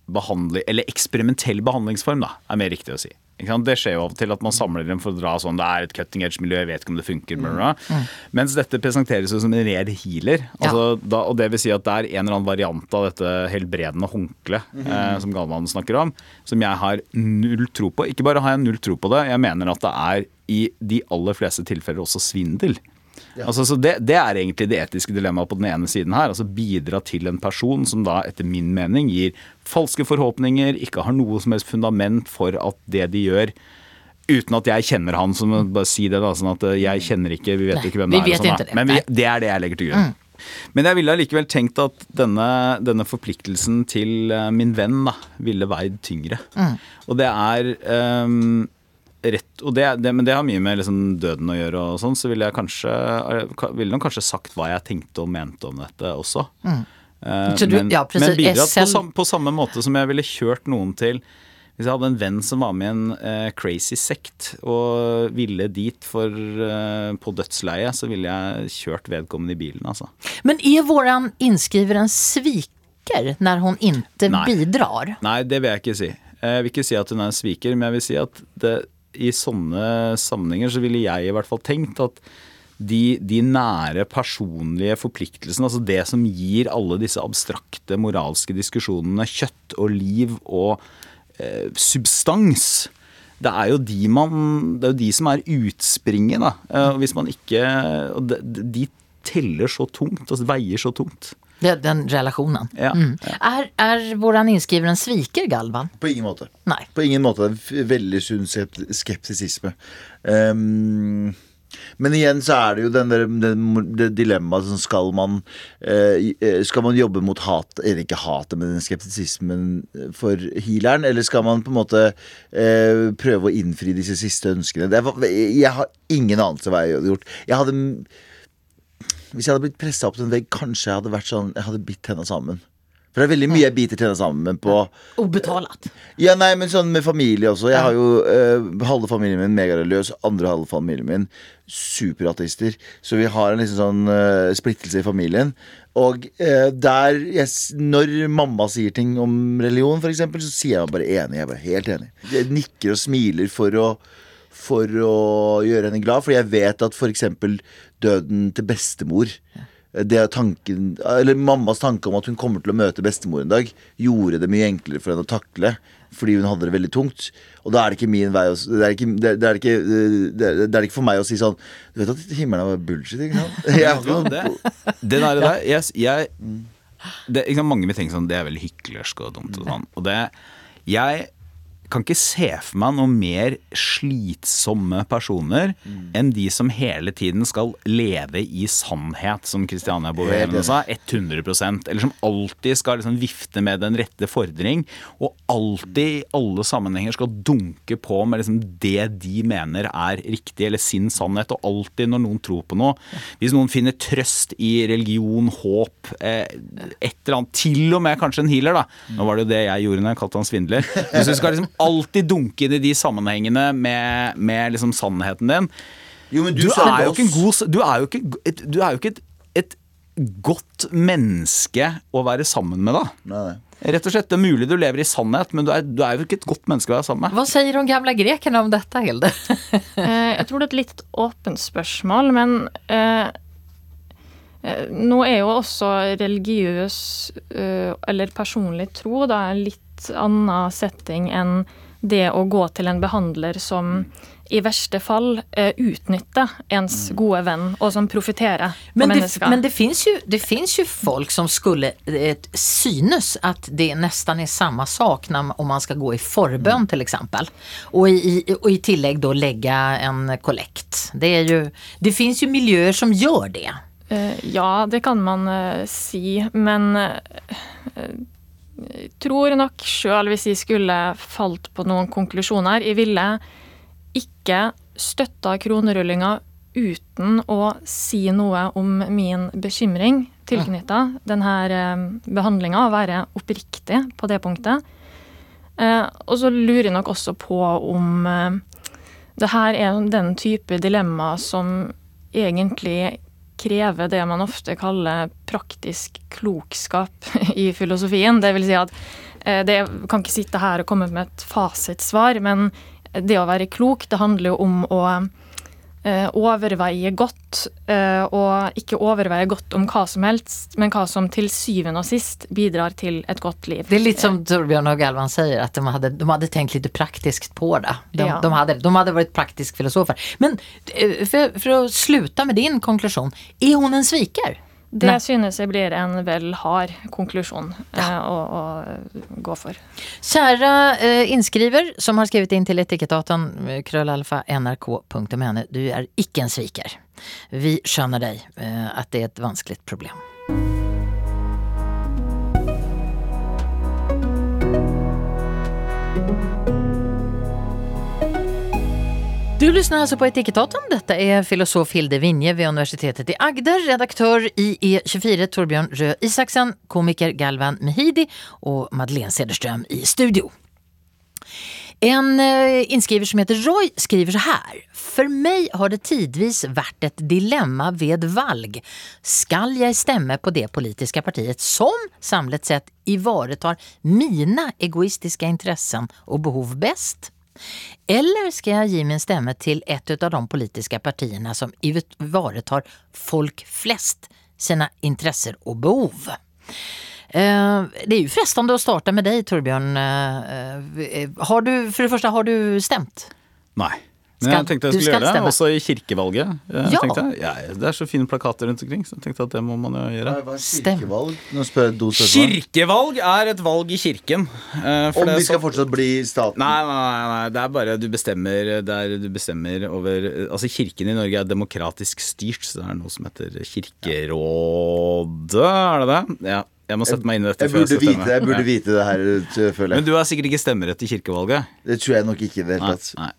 behandling, eller eksperimentell behandlingsform, da, er mer riktig å si. Det skjer jo av og til at man samler dem for å dra sånn Det er et cutting edge-miljø, jeg vet ikke om det funker. Mm. bla. Mens dette presenteres jo som en reell healer. Altså, da, og det vil si at det er en eller annen variant av dette helbredende håndkleet eh, som Galvan snakker om, som jeg har null tro på. Ikke bare har jeg null tro på det, jeg mener at det er i de aller fleste tilfeller også svindel. Altså, så det, det er egentlig det etiske dilemmaet på den ene siden her. altså Bidra til en person som da etter min mening gir falske forhåpninger, ikke har noe som helst fundament for at det de gjør Uten at jeg kjenner han, jeg bare si det da, sånn at eh, jeg kjenner ikke, vi vet Nei, ikke hvem det er. sånn, det. Men vi, det er det jeg legger til grunn. Men jeg ville allikevel tenkt at denne, denne forpliktelsen til eh, min venn da, ville veid tyngre. Og det er ehm, rett det, det, men det har mye med liksom døden å gjøre og sånn, så ville jeg kanskje Ville nok kanskje sagt hva jeg tenkte og mente om dette også. Mm. Uh, du- men, ja, men bidratt på, samme, på samme måte som jeg ville kjørt noen til hvis jeg hadde en venn som var med i en uh, crazy sekt og ville dit for, uh, på dødsleiet, så ville jeg kjørt vedkommende i bilen, altså. Men er våren innskriver en sviker når hun ikke bidrar? Nei, det vil jeg ikke si. Jeg vil ikke si at hun er en sviker, men jeg vil si at det, i sånne sammenhenger så ville jeg i hvert fall tenkt at de, de nære personlige forpliktelsene, altså det som gir alle disse abstrakte moralske diskusjonene kjøtt og liv og eh, substans, det er de man Det er jo de som er utspringet, da. Eh, hvis man ikke de, de teller så tungt, altså veier så tungt. Den, den relasjonen. Ja. Mm. Er, er våran innskriver en sviker, Galvan? På ingen måte. Nei. På ingen måte. Det veldig sunn skeptisisme. Um, men igjen så er det jo den der, den, det dilemmaet som skal man eh, eh, Skal man jobbe mot hat, eller ikke hatet, men den skeptisismen for healeren? Eller skal man på en måte eh, prøve å innfri disse siste ønskene? Jeg har ingen anelse hva jeg hadde gjort. Jeg hadde Hvis jeg hadde blitt pressa opp til en vegg, kanskje jeg hadde vært sånn Jeg hadde bitt tenna sammen. For det er veldig mye jeg biter tenna sammen på Obetalat. ja, nei, men sånn med familie også. Jeg har jo uh, halve familien min megareligiøs, andre halve familien min superatteister. Så vi har en liksom sånn uh, splittelse i familien. Og uh, der yes, Når mamma sier ting om religion, eksempel, så sier jeg bare enig. Jeg er bare helt enig. Jeg nikker og smiler for å for å gjøre henne glad, for jeg vet at f.eks. døden til bestemor det er tanken, eller Mammas tanke om at hun kommer til å møte bestemor en dag, gjorde det mye enklere for henne å takle. Fordi hun hadde det veldig tungt. Og da er det ikke min vei å Det er ikke, det er, ikke, det er, det er ikke for meg å si sånn Du vet at himmelen er bare bullshit, ikke sant? Jeg det, det der, der jeg, jeg, det, ikke sant, Mange vil tenke sånn Det er veldig hyklersk og dumt. Og sånn Og det Jeg kan ikke se for meg noe mer slitsomme personer enn de som hele tiden skal leve i sannhet, som Christiania enig. sa. 100% Eller som alltid skal liksom vifte med den rette fordring, og alltid i alle sammenhenger skal dunke på med liksom det de mener er riktig, eller sin sannhet. Og alltid når noen tror på noe Hvis noen finner trøst i religion, håp, eh, et eller annet, til og med kanskje en healer, da. Nå var det jo det jeg gjorde når jeg kalte han svindler. Hvis du skal liksom alltid dunke inn i de sammenhengene med, med liksom sannheten din Jo, men du, det er jo ikke en god Du er jo ikke, et, du er jo ikke et, et godt menneske å være sammen med, da. Nei. Rett og slett, Det er mulig du lever i sannhet, men du er, du er jo ikke et godt menneske å være sammen med. Hva sier de gamle grekerne om dette, Hilde? Eh, Jeg tror det er et litt åpent spørsmål, men eh, eh, nå er jo også religiøs eh, eller personlig tro da en annen setting enn det å gå til en behandler som i verste fall eh, utnytter ens gode venn, og som profitterer på Men det, mennesker. men det finns jo, jo, folk som skulle et, synes at det nesten er samme sak når, om man skal gå i forbønn, f.eks. exempel. og, i, i, da i tillägg då lägga en kollekt. Det, är ju, det fins jo miljøer som gjør det. Eh, Ja, det kan man uh, si, men eh, tror nok sjøl, hvis jeg skulle falt på noen konklusjoner Jeg ville ikke støtta kronerullinga uten å si noe om min bekymring tilknytta denne eh, behandlinga, og være oppriktig på det punktet. Eh, og så lurer jeg nok også på om eh, det her er den type dilemma som egentlig krever det man ofte kaller praktisk klokskap i filosofien. Det vil si at eh, det kan ikke sitte her og komme med et fasitsvar, men det å være klok, det handler jo om å overveie godt, eh, og ikke overveie godt om hva som helst, men hva som til syvende og sist bidrar til et godt liv. Det er litt som Torbjørn og Galvan sier, at de hadde, de hadde tenkt litt praktisk på det. De, Ja. de, hadde, de hadde vært praktisk filosofer. Men for, for å slutte sluta med din konklusion, er hun en sviker? Det Nei. synes jeg blir en vel hard konklusjon eh, å, å gå for. Kjære eh, inskriver som har skrevet in til etikettdataen krøllalfa.nrk.no. krøllalfa nrk.no. Du er ikke en sviker. Vi skjønner deg eh, at det er et vanskelig problem. Du lyssnar alltså på Etikettaten. Detta är filosof Hilde Vinje vid universitetet i Agder, redaktör i E24 Torbjørn Røe Isaksen, komiker Galvan Mehidi och Madeleine Cederström i studio. En eh, inskriver som heter Roy skriver så här. For meg har det tidvis vært et dilemma ved valg. Skal jeg stemme på det politiske partiet som samlet sett ivaretar mine egoistiske interessen og behov best? Eller skal jeg gi min stemme til et av de politiske partiene som ivaretar folk flest sine intresser og behov? Eh, det är ju frestande att starta med dig Torbjörn. Eh, eh, har du, för det första, har du stämt? Nei. Men jeg tenkte jeg skulle gjøre det, stemme. også i kirkevalget. Jeg Ja. tenkte, ja, det er så fine plakater rundt omkring, så jeg tenkte at det må man jo gjøre. Hva er kirkevalg? Jeg. Kirkevalg er et valg i kirken. eh, for Om vi skal så- fortsatt bli staten? Nei, nei, nei, nei, det er bare du bestemmer, det er, du bestemmer over Altså Kirken i Norge er demokratisk styrt, så det er noe som heter Kirkerådet, er det det? Ja. Jeg må sette meg inn i dette Jeg før jeg stemmer. vite, jeg burde Ja. vite det her, føler jeg. Men du har sikkert ikke stemmerett i kirkevalget? Det tror jeg nok ikke i det hele Nei. nei.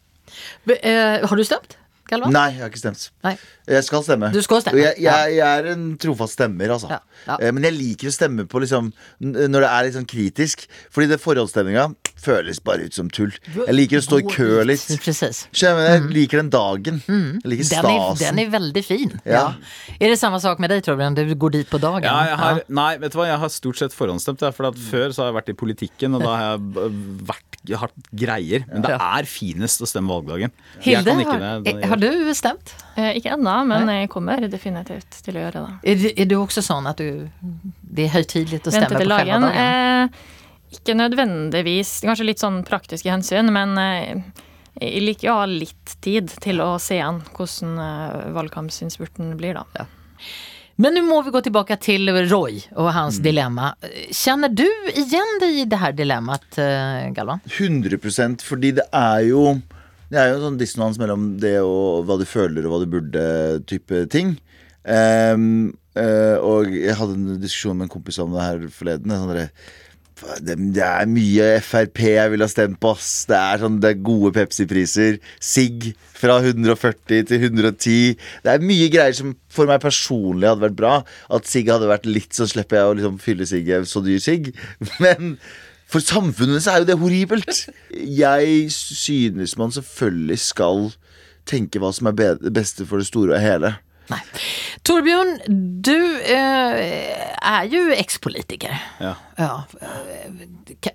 Be- eh, har du stemt, Galvan? Nei, jeg har ikke stemt. Nei. Jeg skal stemme. Du skal stemme, Jeg, jeg, jeg er en trofast stemmer, altså. Ja, ja. Eh, Men jeg liker å stemme på liksom når det er litt sånn kritisk. Fordi det forhåndsstemminga føles bare ut som tull. Jeg liker å stå i kø litt. Precis. Skjønner jeg Jeg liker den dagen. Jeg liker Den er, stasen. den er veldig fin. Ja. Er det samme sak med deg, Torbjørn? Du går dit på dagen? Ja, jeg har, nei, vet du hva, jeg har stort sett forhåndsstemt. For at Før så har jeg vært i politikken, og da har jeg b- hatt greier. Men det er finest å stemme valgdagen. Jeg Hilde, kan ikke har, det. har du stemt? Eh, ikke ennå, men jeg kommer definitivt til å gjøre det. Er, er är du også sånn at du, det er høytidelig å stemme på själva dagen. Eh, ikke nødvendigvis. Kanskje litt sånn praktiske hensyn, men eh, jeg liker å ha litt tid til å se an hvordan eh, valgkampsinnspurten blir, da. Men nu må vi gå tillbaka till Roy och hans Mm. dilemma. Känner du igen dig i det här dilemmat, eh, Galvan? 100% fordi det er jo Det er jo en sånn dissonans mellom det og hva du føler og hva du burde, type ting. Um, uh, og jeg hadde en diskusjon med en kompis om det her forleden. Sånn derre, "Faen, det, er mye Frp jeg ville ha stemt på, ass. Det er, sånn, det er gode Pepsi-priser. Sigg fra 140 til 110. Det er mye greier som for meg personlig hadde vært bra. At sigg hadde vært litt, så slipper jeg å liksom fylle sigget så dyr sigg. Men for samfunnet så er jo det horribelt. Jeg synes man selvfølgelig skal tenke hva som er det beste for det store og hele. Nei. Torbjørn, du eh, är jo ekspolitiker. Ja. Ja.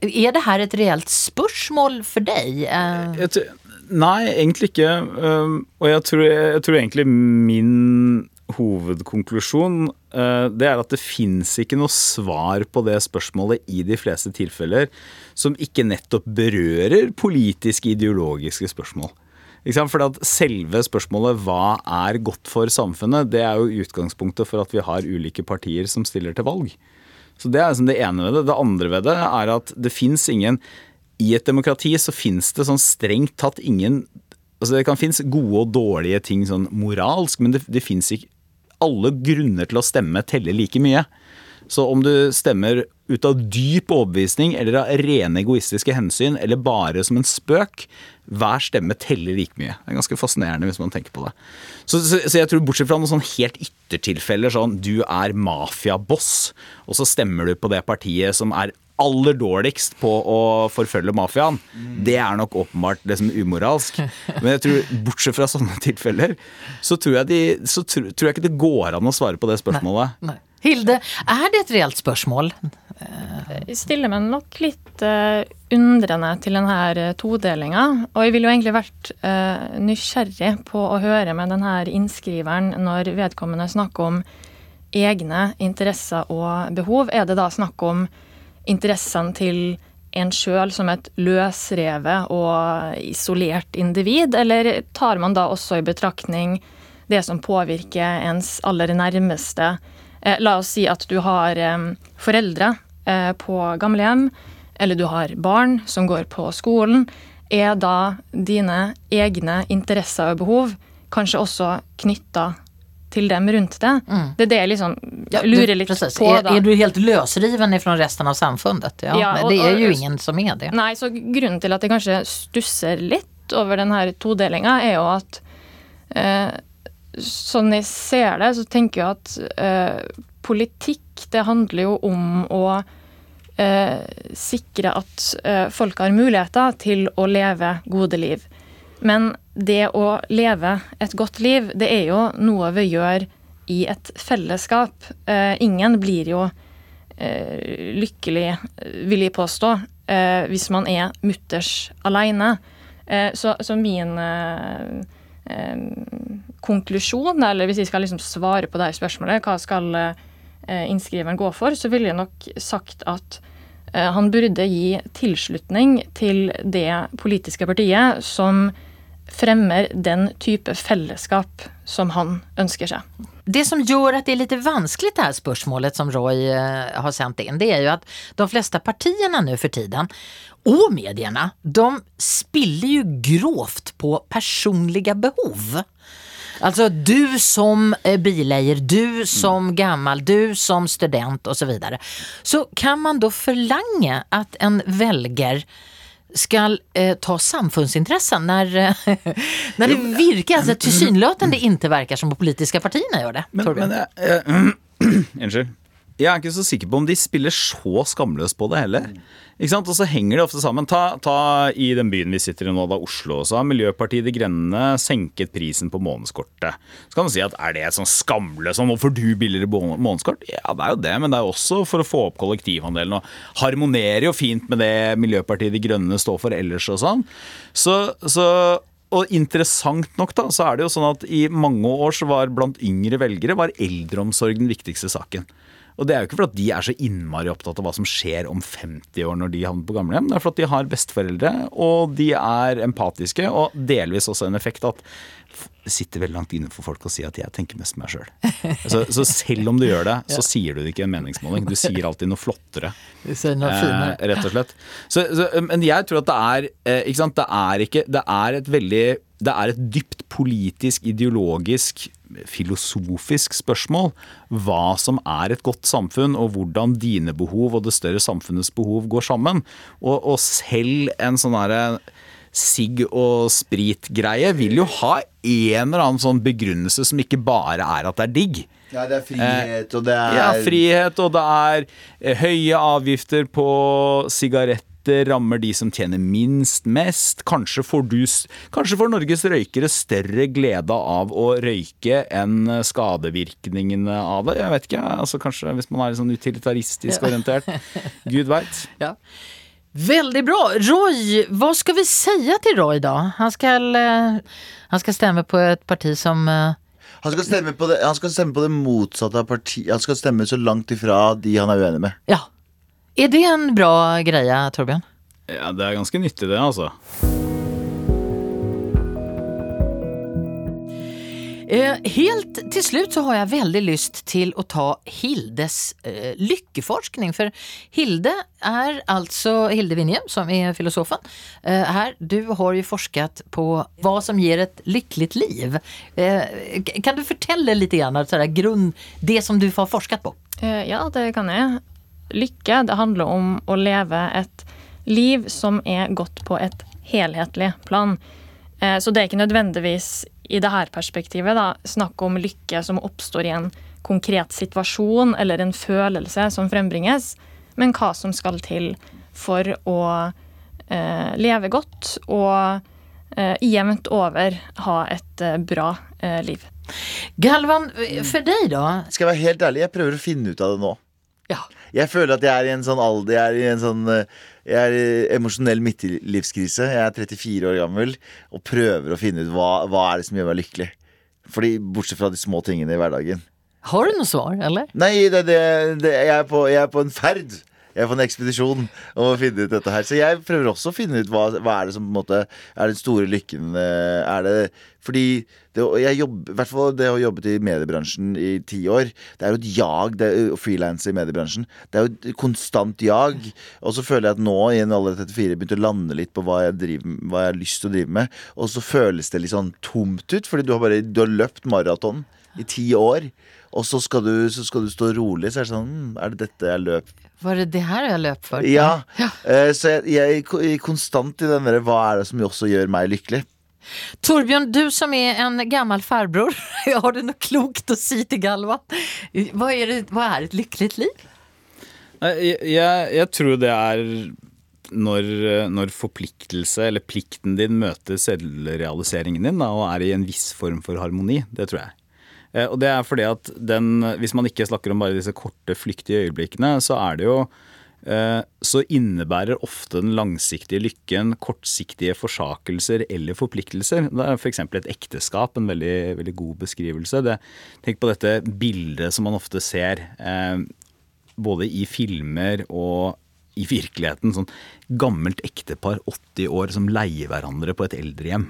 Er det her et reelt spørsmål for dig? Eh, Jeg Nei, egentlig ikke. Um, og jeg tror, jeg tror egentlig min hovedkonklusjon uh, det er at det fins ikke noe svar på det spørsmålet i de fleste tilfeller som ikke nettopp berører politiske, ideologiske spørsmål. Ikke sant? For at selve spørsmålet hva er godt for samfunnet, det er jo utgangspunktet for at vi har ulike partier som stiller til valg. Så Det er liksom det ene ved det. Det andre ved det er at det fins ingen I et demokrati så fins det sånn strengt tatt ingen Altså Det kan finnes gode og dårlige ting sånn moralsk, men det, det fins ikke Alle grunner til å stemme teller like mye. Så om du stemmer ut av dyp overbevisning eller av rene egoistiske hensyn, eller bare som en spøk, hver stemme teller like mye. Det er ganske fascinerende hvis man tenker på det. Så, så, så jeg tror bortsett fra noen sånn helt yttertilfeller, sånn du er mafiaboss, og så stemmer du på det partiet som er aller dårligst på å forfølge mafiaen, det er nok åpenbart det som er umoralsk. Men jeg tror, bortsett fra sånne tilfeller, så tror jeg, de, så tror, tror jeg ikke det går an å svare på det spørsmålet. nej. Hilde, er det et reelt spörsmål? Jeg stiller meg nok litt eh, undrende til denne todelinga. Og jeg ville jo egentlig vært eh, nysgjerrig på å høre med denne innskriveren når vedkommende snakker om egne interesser og behov. Er det da snakk om interessene til en sjøl som et løsrevet og isolert individ, eller tar man da også i betraktning det som påvirker ens aller nærmeste? Eh, la oss si at du har eh, foreldre eh, på gamlehjem, eller du har barn som går på skolen. Er da dine egne interesser og behov kanskje også knytta til dem rundt deg? Det er det jeg liksom Ja, lurer du, litt precis. på. Er, er, är du helt løsriven ifrån resten av samfunnet? Ja, Ja, det er jo ingen som er det. Nei, så grunnen til at jeg kanskje stusser litt over denne todelinga, er jo at eh, sånn jeg ser det, så tenker jeg at eh, politikk, det handler jo om å eh, sikre at eh, folk har muligheter til å leve gode liv. Men det å leve et godt liv, det er jo noe vi gjør i et fellesskap. Eh, ingen blir jo eh, lykkelig, vil jeg påstå, eh, hvis man er mutters alene. Eh, så, så min konklusjon, eller hvis jeg skal liksom svare på det spørsmålet, hva skal innskriveren går for, så ville jeg nok sagt at eh, han burde gi tilslutning til det politiske partiet som fremmer den type fellesskap som han ønsker seg. Det som gjør at det er litt vanskelig det her spørsmålet som Roy eh, har sendt inn, det er jo at de fleste partiene nå for tiden, og mediene, de spiller jo grovt på personlige behov. Altså du som bilejer, du som gammel, du som student og Så, videre. så kan man då forlange at en velger skal eh, ta samfunnsintressen når, eh, når det virker altså, tilsynelatende ikke verkar som de politiske partierna gjør det? Men, men äh, äh, Unnskyld. Jeg er ikke så sikker på om de spiller så skamløst på det heller. Ikke sant? Og så henger det ofte sammen. Ta, ta i den byen vi sitter i nå, da Oslo. Så har Miljøpartiet De Grønne senket prisen på månedskortet. Så kan du si at er det sånn skamløst sånn, Hvorfor du billigere må- månedskort? Ja, det er jo det, men det er også for å få opp kollektivandelen. Og harmonerer jo fint med det Miljøpartiet De Grønne står for ellers og sånn. Så, så og interessant nok da, så er det jo sånn at i mange år så var blant yngre velgere var eldreomsorg den viktigste saken. Og det er jo ikke fordi de er så innmari opptatt av hva som skjer om 50 år når de havner på gamlehjem. Det er fordi de har besteforeldre, og de er empatiske, og delvis også en effekt at sitter veldig langt inne for folk å si at jeg tenker mest på meg sjøl. Så, så selv om du gjør det, så sier du det ikke i en meningsmåling. Du sier alltid noe flottere. Eh, rett og slett. Så, så, men jeg tror at det er eh, ikke sant? Det er ikke Det er et veldig Det er et dypt politisk, ideologisk, filosofisk spørsmål hva som er et godt samfunn, og hvordan dine behov og det større samfunnets behov går sammen. Og, og selv en sånn herre sigg og sprit-greie vil jo ha en eller annen sånn begrunnelse som ikke bare er at det er digg. Ja, det er frihet, og det er Ja, frihet, og det er eh, høye avgifter på sigaretter rammer de som tjener minst mest. Kanskje får, du, kanskje får Norges røykere større glede av å røyke enn skadevirkningene av det. Jeg vet ikke, altså Kanskje hvis man er litt sånn utilitaristisk orientert. Gud veit. Ja. Veldig bra. Roy, hva skal vi si til Roy da? Han skal, eh, han skal stemme på et parti som eh, Han skal det, han skal stemme på det motsatte av partiet. Han skal stemme så langt ifra de han er uenig med. Ja. Er det en bra greie, Torbjørn? Ja, det er ganske nyttig, det, altså. Eh, helt til slutt så har jeg veldig lyst til å ta Hildes eh, lykkeforskning. For Hilde er altså Hilde Vinje, som er filosofen. Eh, her, du har jo forsket på hva som gir et lykkelig liv. Eh, kan du fortelle litt grann, det, grunn, det som du har forsket på? Eh, Ja, det kan jeg. Lykke, det handler om å leve et liv som er godt på et helhetlig plan. Eh, Så det er ikke nødvendigvis i dette perspektivet da, snakk om lykke som oppstår i en konkret situasjon eller en følelse som frembringes, men hva som skal til for å eh, leve godt og eh, jevnt over ha et eh, bra eh, liv. Galvan, eh, for deg da? Skal jeg være helt ærlig, jeg prøver å finne ut av det nå. Ja. Jeg føler at jeg er i en sånn alder Jeg er i en sånn eh, Jeg er i emosjonell midtlivskrise. Jeg er 34 år gammel og prøver å finne ut hva, hva er det som gjør meg lykkelig. Fordi Bortsett fra de små tingene i hverdagen. Har du noe svar, eller? Nei, det, det, det, jeg, er på, jeg er på en ferd. Jeg er på en ekspedisjon om å finne ut dette her. Så jeg prøver også å finne ut hva, hva er det som på en måte er den store lykken. eh, Er det Fordi det, jeg jobber, i hvert fall det å jobbe i mediebransjen i ti år, det er jo et jag. Det er frilanse i mediebransjen. Det er jo et konstant jag. Og så føler jeg at nå i en alder av 34 begynte å lande litt på hva jeg, driver, hva jeg har lyst til å drive med. Og så føles det litt sånn tomt ut, fordi du har bare du har løpt maraton i ti år. Og så skal, du, så skal du stå rolig, så er det sånn "Hmm, Er det dette jeg løp Var det det her jeg løp for? Ja. Ja. Eh, så jeg, jeg er konstant i den derre Hva er det som også gjør meg lykkelig? Torbjørn, du som er en gammel farbror, har du noe klokt å si til Galvan? Hva er, det, hva er et lykkelig liv? Jeg, jeg, jeg tror det er når, når forpliktelse eller plikten din møter selvrealiseringen din da, og er i en viss form for harmoni. Det tror jeg. Eh, Og det er fordi at den, hvis man ikke snakker om bare disse korte, flyktige øyeblikkene, så er det jo så innebærer ofte den langsiktige lykken kortsiktige forsakelser eller forpliktelser. Det er f.eks. et ekteskap en veldig, veldig god beskrivelse. Det, tenk på dette bildet som man ofte ser eh, både i filmer og i virkeligheten. Sånn gammelt ektepar, 80 år, som leier hverandre på et eldrehjem.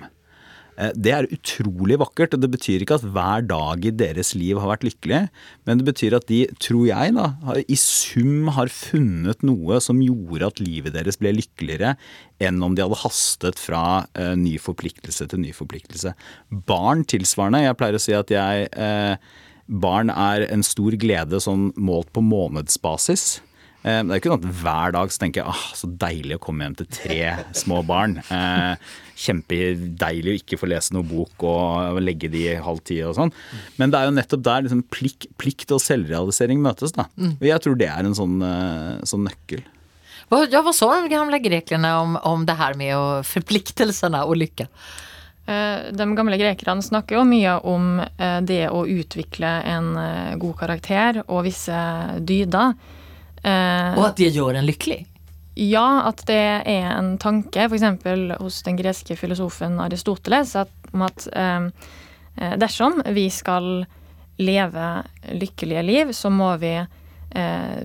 Eh, Det er utrolig vakkert, og det betyr ikke at hver dag i deres liv har vært lykkelig, men det betyr at de, tror jeg, da, i sum har funnet noe som gjorde at livet deres ble lykkeligere enn om de hadde hastet fra eh, ny forpliktelse til ny forpliktelse. Barn tilsvarende. Jeg pleier å si at jeg eh, Barn er en stor glede sånn målt på månedsbasis. Eh, Det er ikke sånn at hver dag så tenker jeg ah, så deilig å komme hjem til tre små barn. Eh, Kjempedeilig å ikke få lese noe bok og legge de i halv ti og sånn. Men det er jo nettopp der liksom plikt, plikt og selvrealisering møtes. da. Og jeg tror det er en sånn, eh, sånn nøkkel. Vad, ja, hva sa de gamle grekerne om, om det her med forpliktelsene og lykke? lycka? Eh, De gamle grekerne snakker jo mye om det å utvikle en god karakter og visse dyder. Eh, og at det gjør en lykkelig? Ja, at det er en tanke, f.eks. hos den greske filosofen Aristoteles, at, om at eh, eh, dersom vi skal leve lykkelige liv, så må vi eh,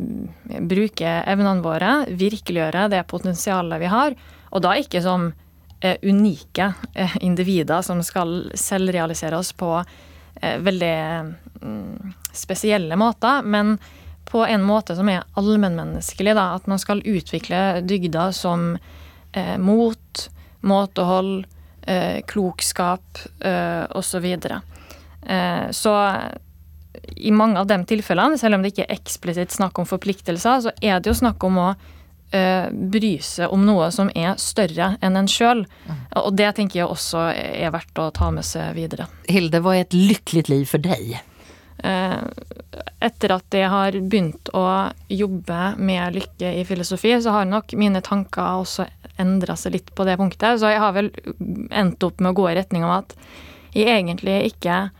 bruke evnene våre, virkeliggjøre det potensialet vi har, og da ikke som eh, unike eh, individer som skal selvrealisere oss på eh, veldig mm, spesielle måter, men på en måte som er allmennmenneskelig. da, At man skal utvikle dygder som eh, mot, måtehold, eh, klokskap eh, osv. Eh, så i mange av de tilfellene, selv om det ikke er eksplisitt snakk om forpliktelser, så er det jo snakk om å eh, bry seg om noe som er større enn en sjøl. Og det tenker jeg også er verdt å ta med seg videre. Hilde, hva er et lykkelig liv for dig? Eh, etter at jeg har begynt å jobbe med lykke i filosofi, så har nok mine tanker også endra seg litt på det punktet. Så jeg har vel endt opp med å gå i retning av at jeg egentlig ikke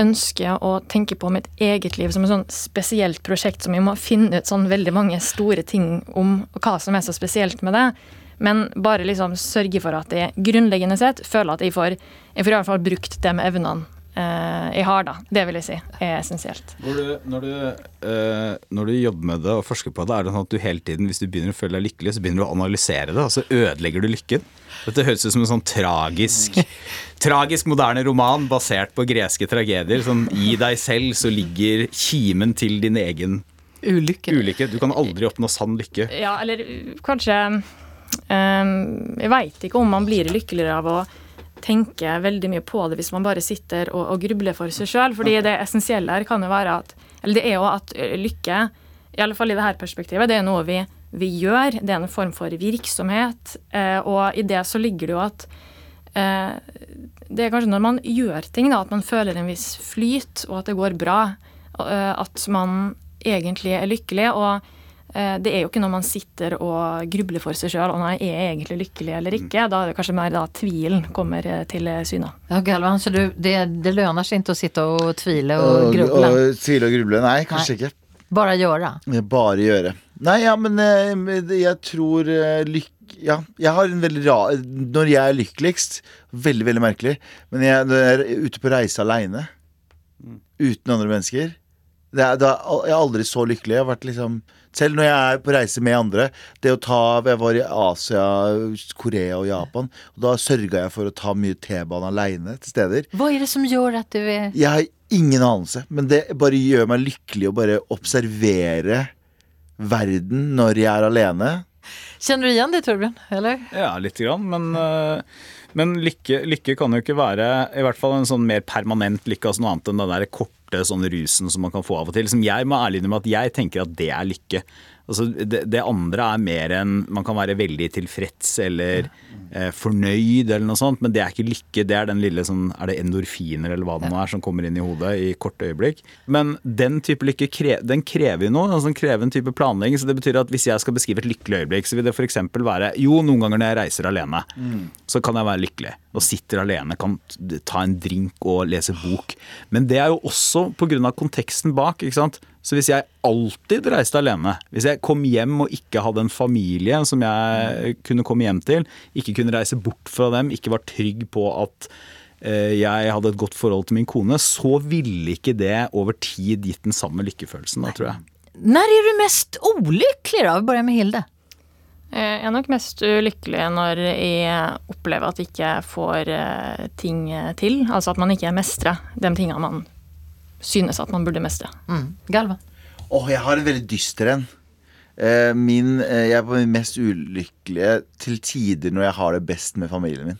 ønsker å tenke på mitt eget liv som et sånn spesielt prosjekt som jeg må finne ut sånn veldig mange store ting om og hva som er så spesielt med det. Men bare liksom sørge for at jeg grunnleggende sett føler at jeg får, jeg får i hvert fall brukt de evnene jeg har, da. Det vil jeg si er essensielt. Når du, når, du, eh, når du jobber med det og forsker på det, er det sånn at du hele tiden, hvis du begynner å føle deg lykkelig, så begynner du å analysere det, og så ødelegger du lykken. Dette høres ut som en sånn tragisk, tragisk moderne roman basert på greske tragedier. Sånn i deg selv så ligger kimen til din egen Ulykke. ulykke. Du kan aldri oppnå sann lykke. Ja, eller kanskje um, Jeg veit ikke om man blir lykkeligere av å tenke veldig mye på det hvis man bare sitter og, og grubler for seg sjøl. Fordi det essensielle her kan jo være at Eller det er jo at lykke, i alle fall i dette perspektivet, det er noe vi, vi gjør. Det er en form for virksomhet. eh, og i det så ligger det jo at eh, det er kanskje når man gjør ting, da, at man føler en viss flyt, og at det går bra. eh, At man egentlig er lykkelig. Og det er jo ikke når man sitter og grubler for seg sjøl og nei, er jeg egentlig lykkelig eller ikke. Da er det kanskje mer da tvilen kommer eh, til syne. Ja, Galvan, så du, det, det lønner seg ikke å sitte og tvile Og, gruble? og tvile og gruble? Nei, kanskje ikke. Bare gjøre? Bare gjøre. Nei, ja, men eh, jeg tror lykke. Ja, jeg har en veldig rar Når jeg er lykkeligst Veldig, veldig merkelig. Men jeg, når jeg er ute på reise aleine, uten andre mennesker det er, da, Jeg er aldri så lykkelig. Jeg har vært liksom Selv når jeg er på reise med andre Det å ta Jeg var i Asia, Korea og Japan. Og da sørga jeg for å ta mye T-bane aleine til steder. Hva er det som gjør at du er Jeg har ingen anelse, men det bare gjør meg lykkelig å bare observere verden når jeg er alene. Kjenner du igjen det Torbjørn? Eller? Ja, lite grann, men, eh, men lykke, lykke kan jo ikke være i hvert fall en sånn mer permanent lykke, altså noe annet enn den der korte sånn rusen som man kan få av og til. Som jeg må ærlig innrømme at jeg tenker at det er lykke. Altså, det, det andre er mer enn man kan være veldig tilfreds eller eh, fornøyd eller noe sånt, men det er ikke lykke. Det er den lille sånn Er det endorfiner eller hva det nå er som kommer inn i hodet i korte øyeblikk? Men den type lykke den krever jo noe. Altså den krever en type planlegging. Så det betyr at hvis jeg skal beskrive et lykkelig øyeblikk, så vil det f.eks. være Jo, noen ganger når jeg reiser alene, så kan jeg være lykkelig. Og sitter alene, kan ta en drink og lese bok. Men det er jo også pga. konteksten bak. ikke sant? Så hvis jeg alltid reiste alene, hvis jeg kom hjem og ikke hadde en familie som jeg kunne komme hjem til, ikke kunne reise bort fra dem, ikke var trygg på at eh, jeg hadde et godt forhold til min kone, så ville ikke det over tid gitt den samme lykkefølelsen, da, tror jeg. Når er du mest ulykkelig, da? Vi börjar med Hilde. Jeg er nok mest ulykkelig når jeg opplever at jeg ikke får eh, ting til. Altså at man ikke mestrer de tingene man synes at man burde mestre. Mm. Galvan? Åh, jeg har en veldig dyster en. Eh, min, eh, jeg er på min mest ulykkelige til tider når jeg har det best med familien min.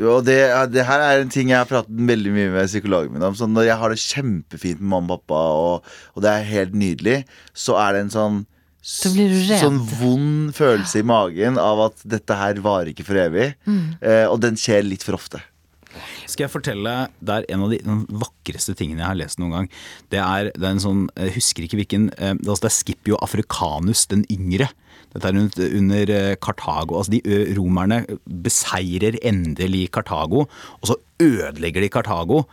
Og det, det her er en ting jeg har pratet veldig mye med psykologen min om. Sånn når jeg har det kjempefint med mamma og pappa, og, og det er helt nydelig, så er det en sånn Så blir du redd. Sånn vond følelse i magen av at dette her varer ikke for evig. Eh, og den skjer litt for ofte. Skal jeg fortelle, Det er en av de vakreste tingene jeg har lest noen gang. Det er, det er en sånn, jeg husker ikke hvilken eh, altså Det er Scipio africanus den yngre. Dette er under, eh, Kartago. altså de Romerne beseirer endelig Kartago, og så ødelegger de Kartago.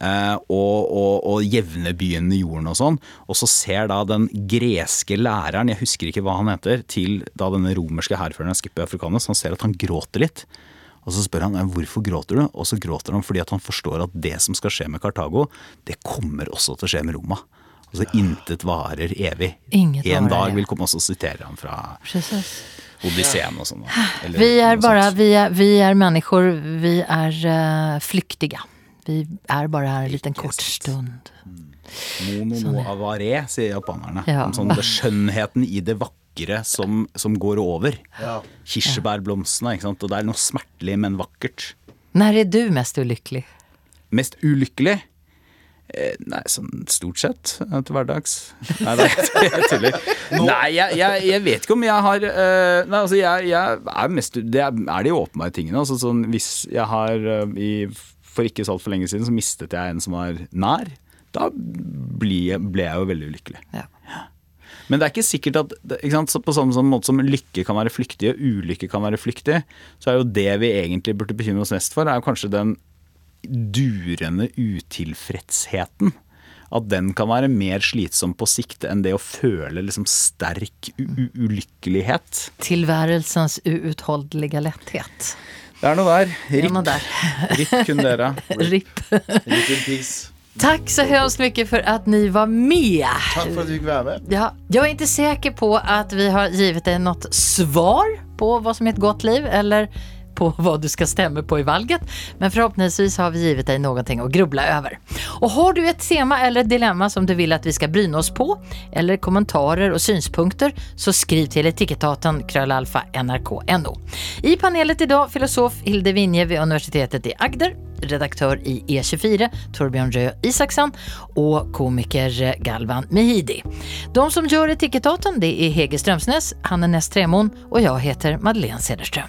eh, og, og, og jevner byen med jorden og sånn. Og så ser da den greske læreren, jeg husker ikke hva han heter, til da denne romerske hærføreren Skipper africanus, han ser at han gråter litt. Og så spør han hvorfor gråter du, og så gråter han fordi han forstår at det som skal skje med Kartago, det kommer også til å skje med Roma. Altså intet varer evig. Inget en varer dag vil komme, og sitere han fra Precis. Odysseen og sånn. Vi er bare vi er, vi er mennesker. vi er uh, flyktige. Vi er bare her en liten kort stund. Mono no avare, sier japanerne. Ja. Om sånn det skjønnheten i det vakre som, som går over. Kirsebærblomstene, ikke sant. Og det er noe smertelig, men vakkert. Når er du mest ulykkelig? Mest ulykkelig? Eh, nei, sånn stort sett til hverdags. Nei, det er jeg tuller. Nei, jeg, jeg, jeg vet ikke om jeg har uh, Nei, altså, jeg, jeg er mest Det er er de åpenbare tingene. Altså, sånn, hvis jeg har uh, i, For ikke så altfor lenge siden så mistet jeg en som var nær. Da ble, ble jeg jo veldig ulykkelig. Ja. Men det er ikke sikkert at ikke sant? På samme måte som lykke kan være flyktig og ulykke kan være flyktig, så er jo det vi egentlig burde bekymre oss mest for, er jo kanskje den durende utilfredsheten. At den kan være mer slitsom på sikt enn det å føle liksom sterk ulykkelighet. Tilværelsens uutholdelige letthet. Det er noe der. Ripp, där. ripp Kundera. RIP. Litt in peace. Tack så hemskt mycket för att ni var med. Takk for at du fick være med. Ja, jag är inte säker på att vi har givit dig något svar på vad som är ett gott liv eller på vad du ska stämma på i valget. Men förhoppningsvis har vi givit dig någonting att grubbla över. Och har du ett tema eller ett dilemma som du vill att vi ska bryna oss på eller kommentarer och synspunkter så skriv till etikettaten krölalfa nrk.no. I panelet idag filosof Hilde Vinje vid universitetet i Agder, redaktör i E24 Torbjørn Røe Isaksen, og komiker Galvan Mehidi. De som gör etikettaten det är Hege Strømsnes Hanne Näst Tremon och jag heter Madeleine Cederström.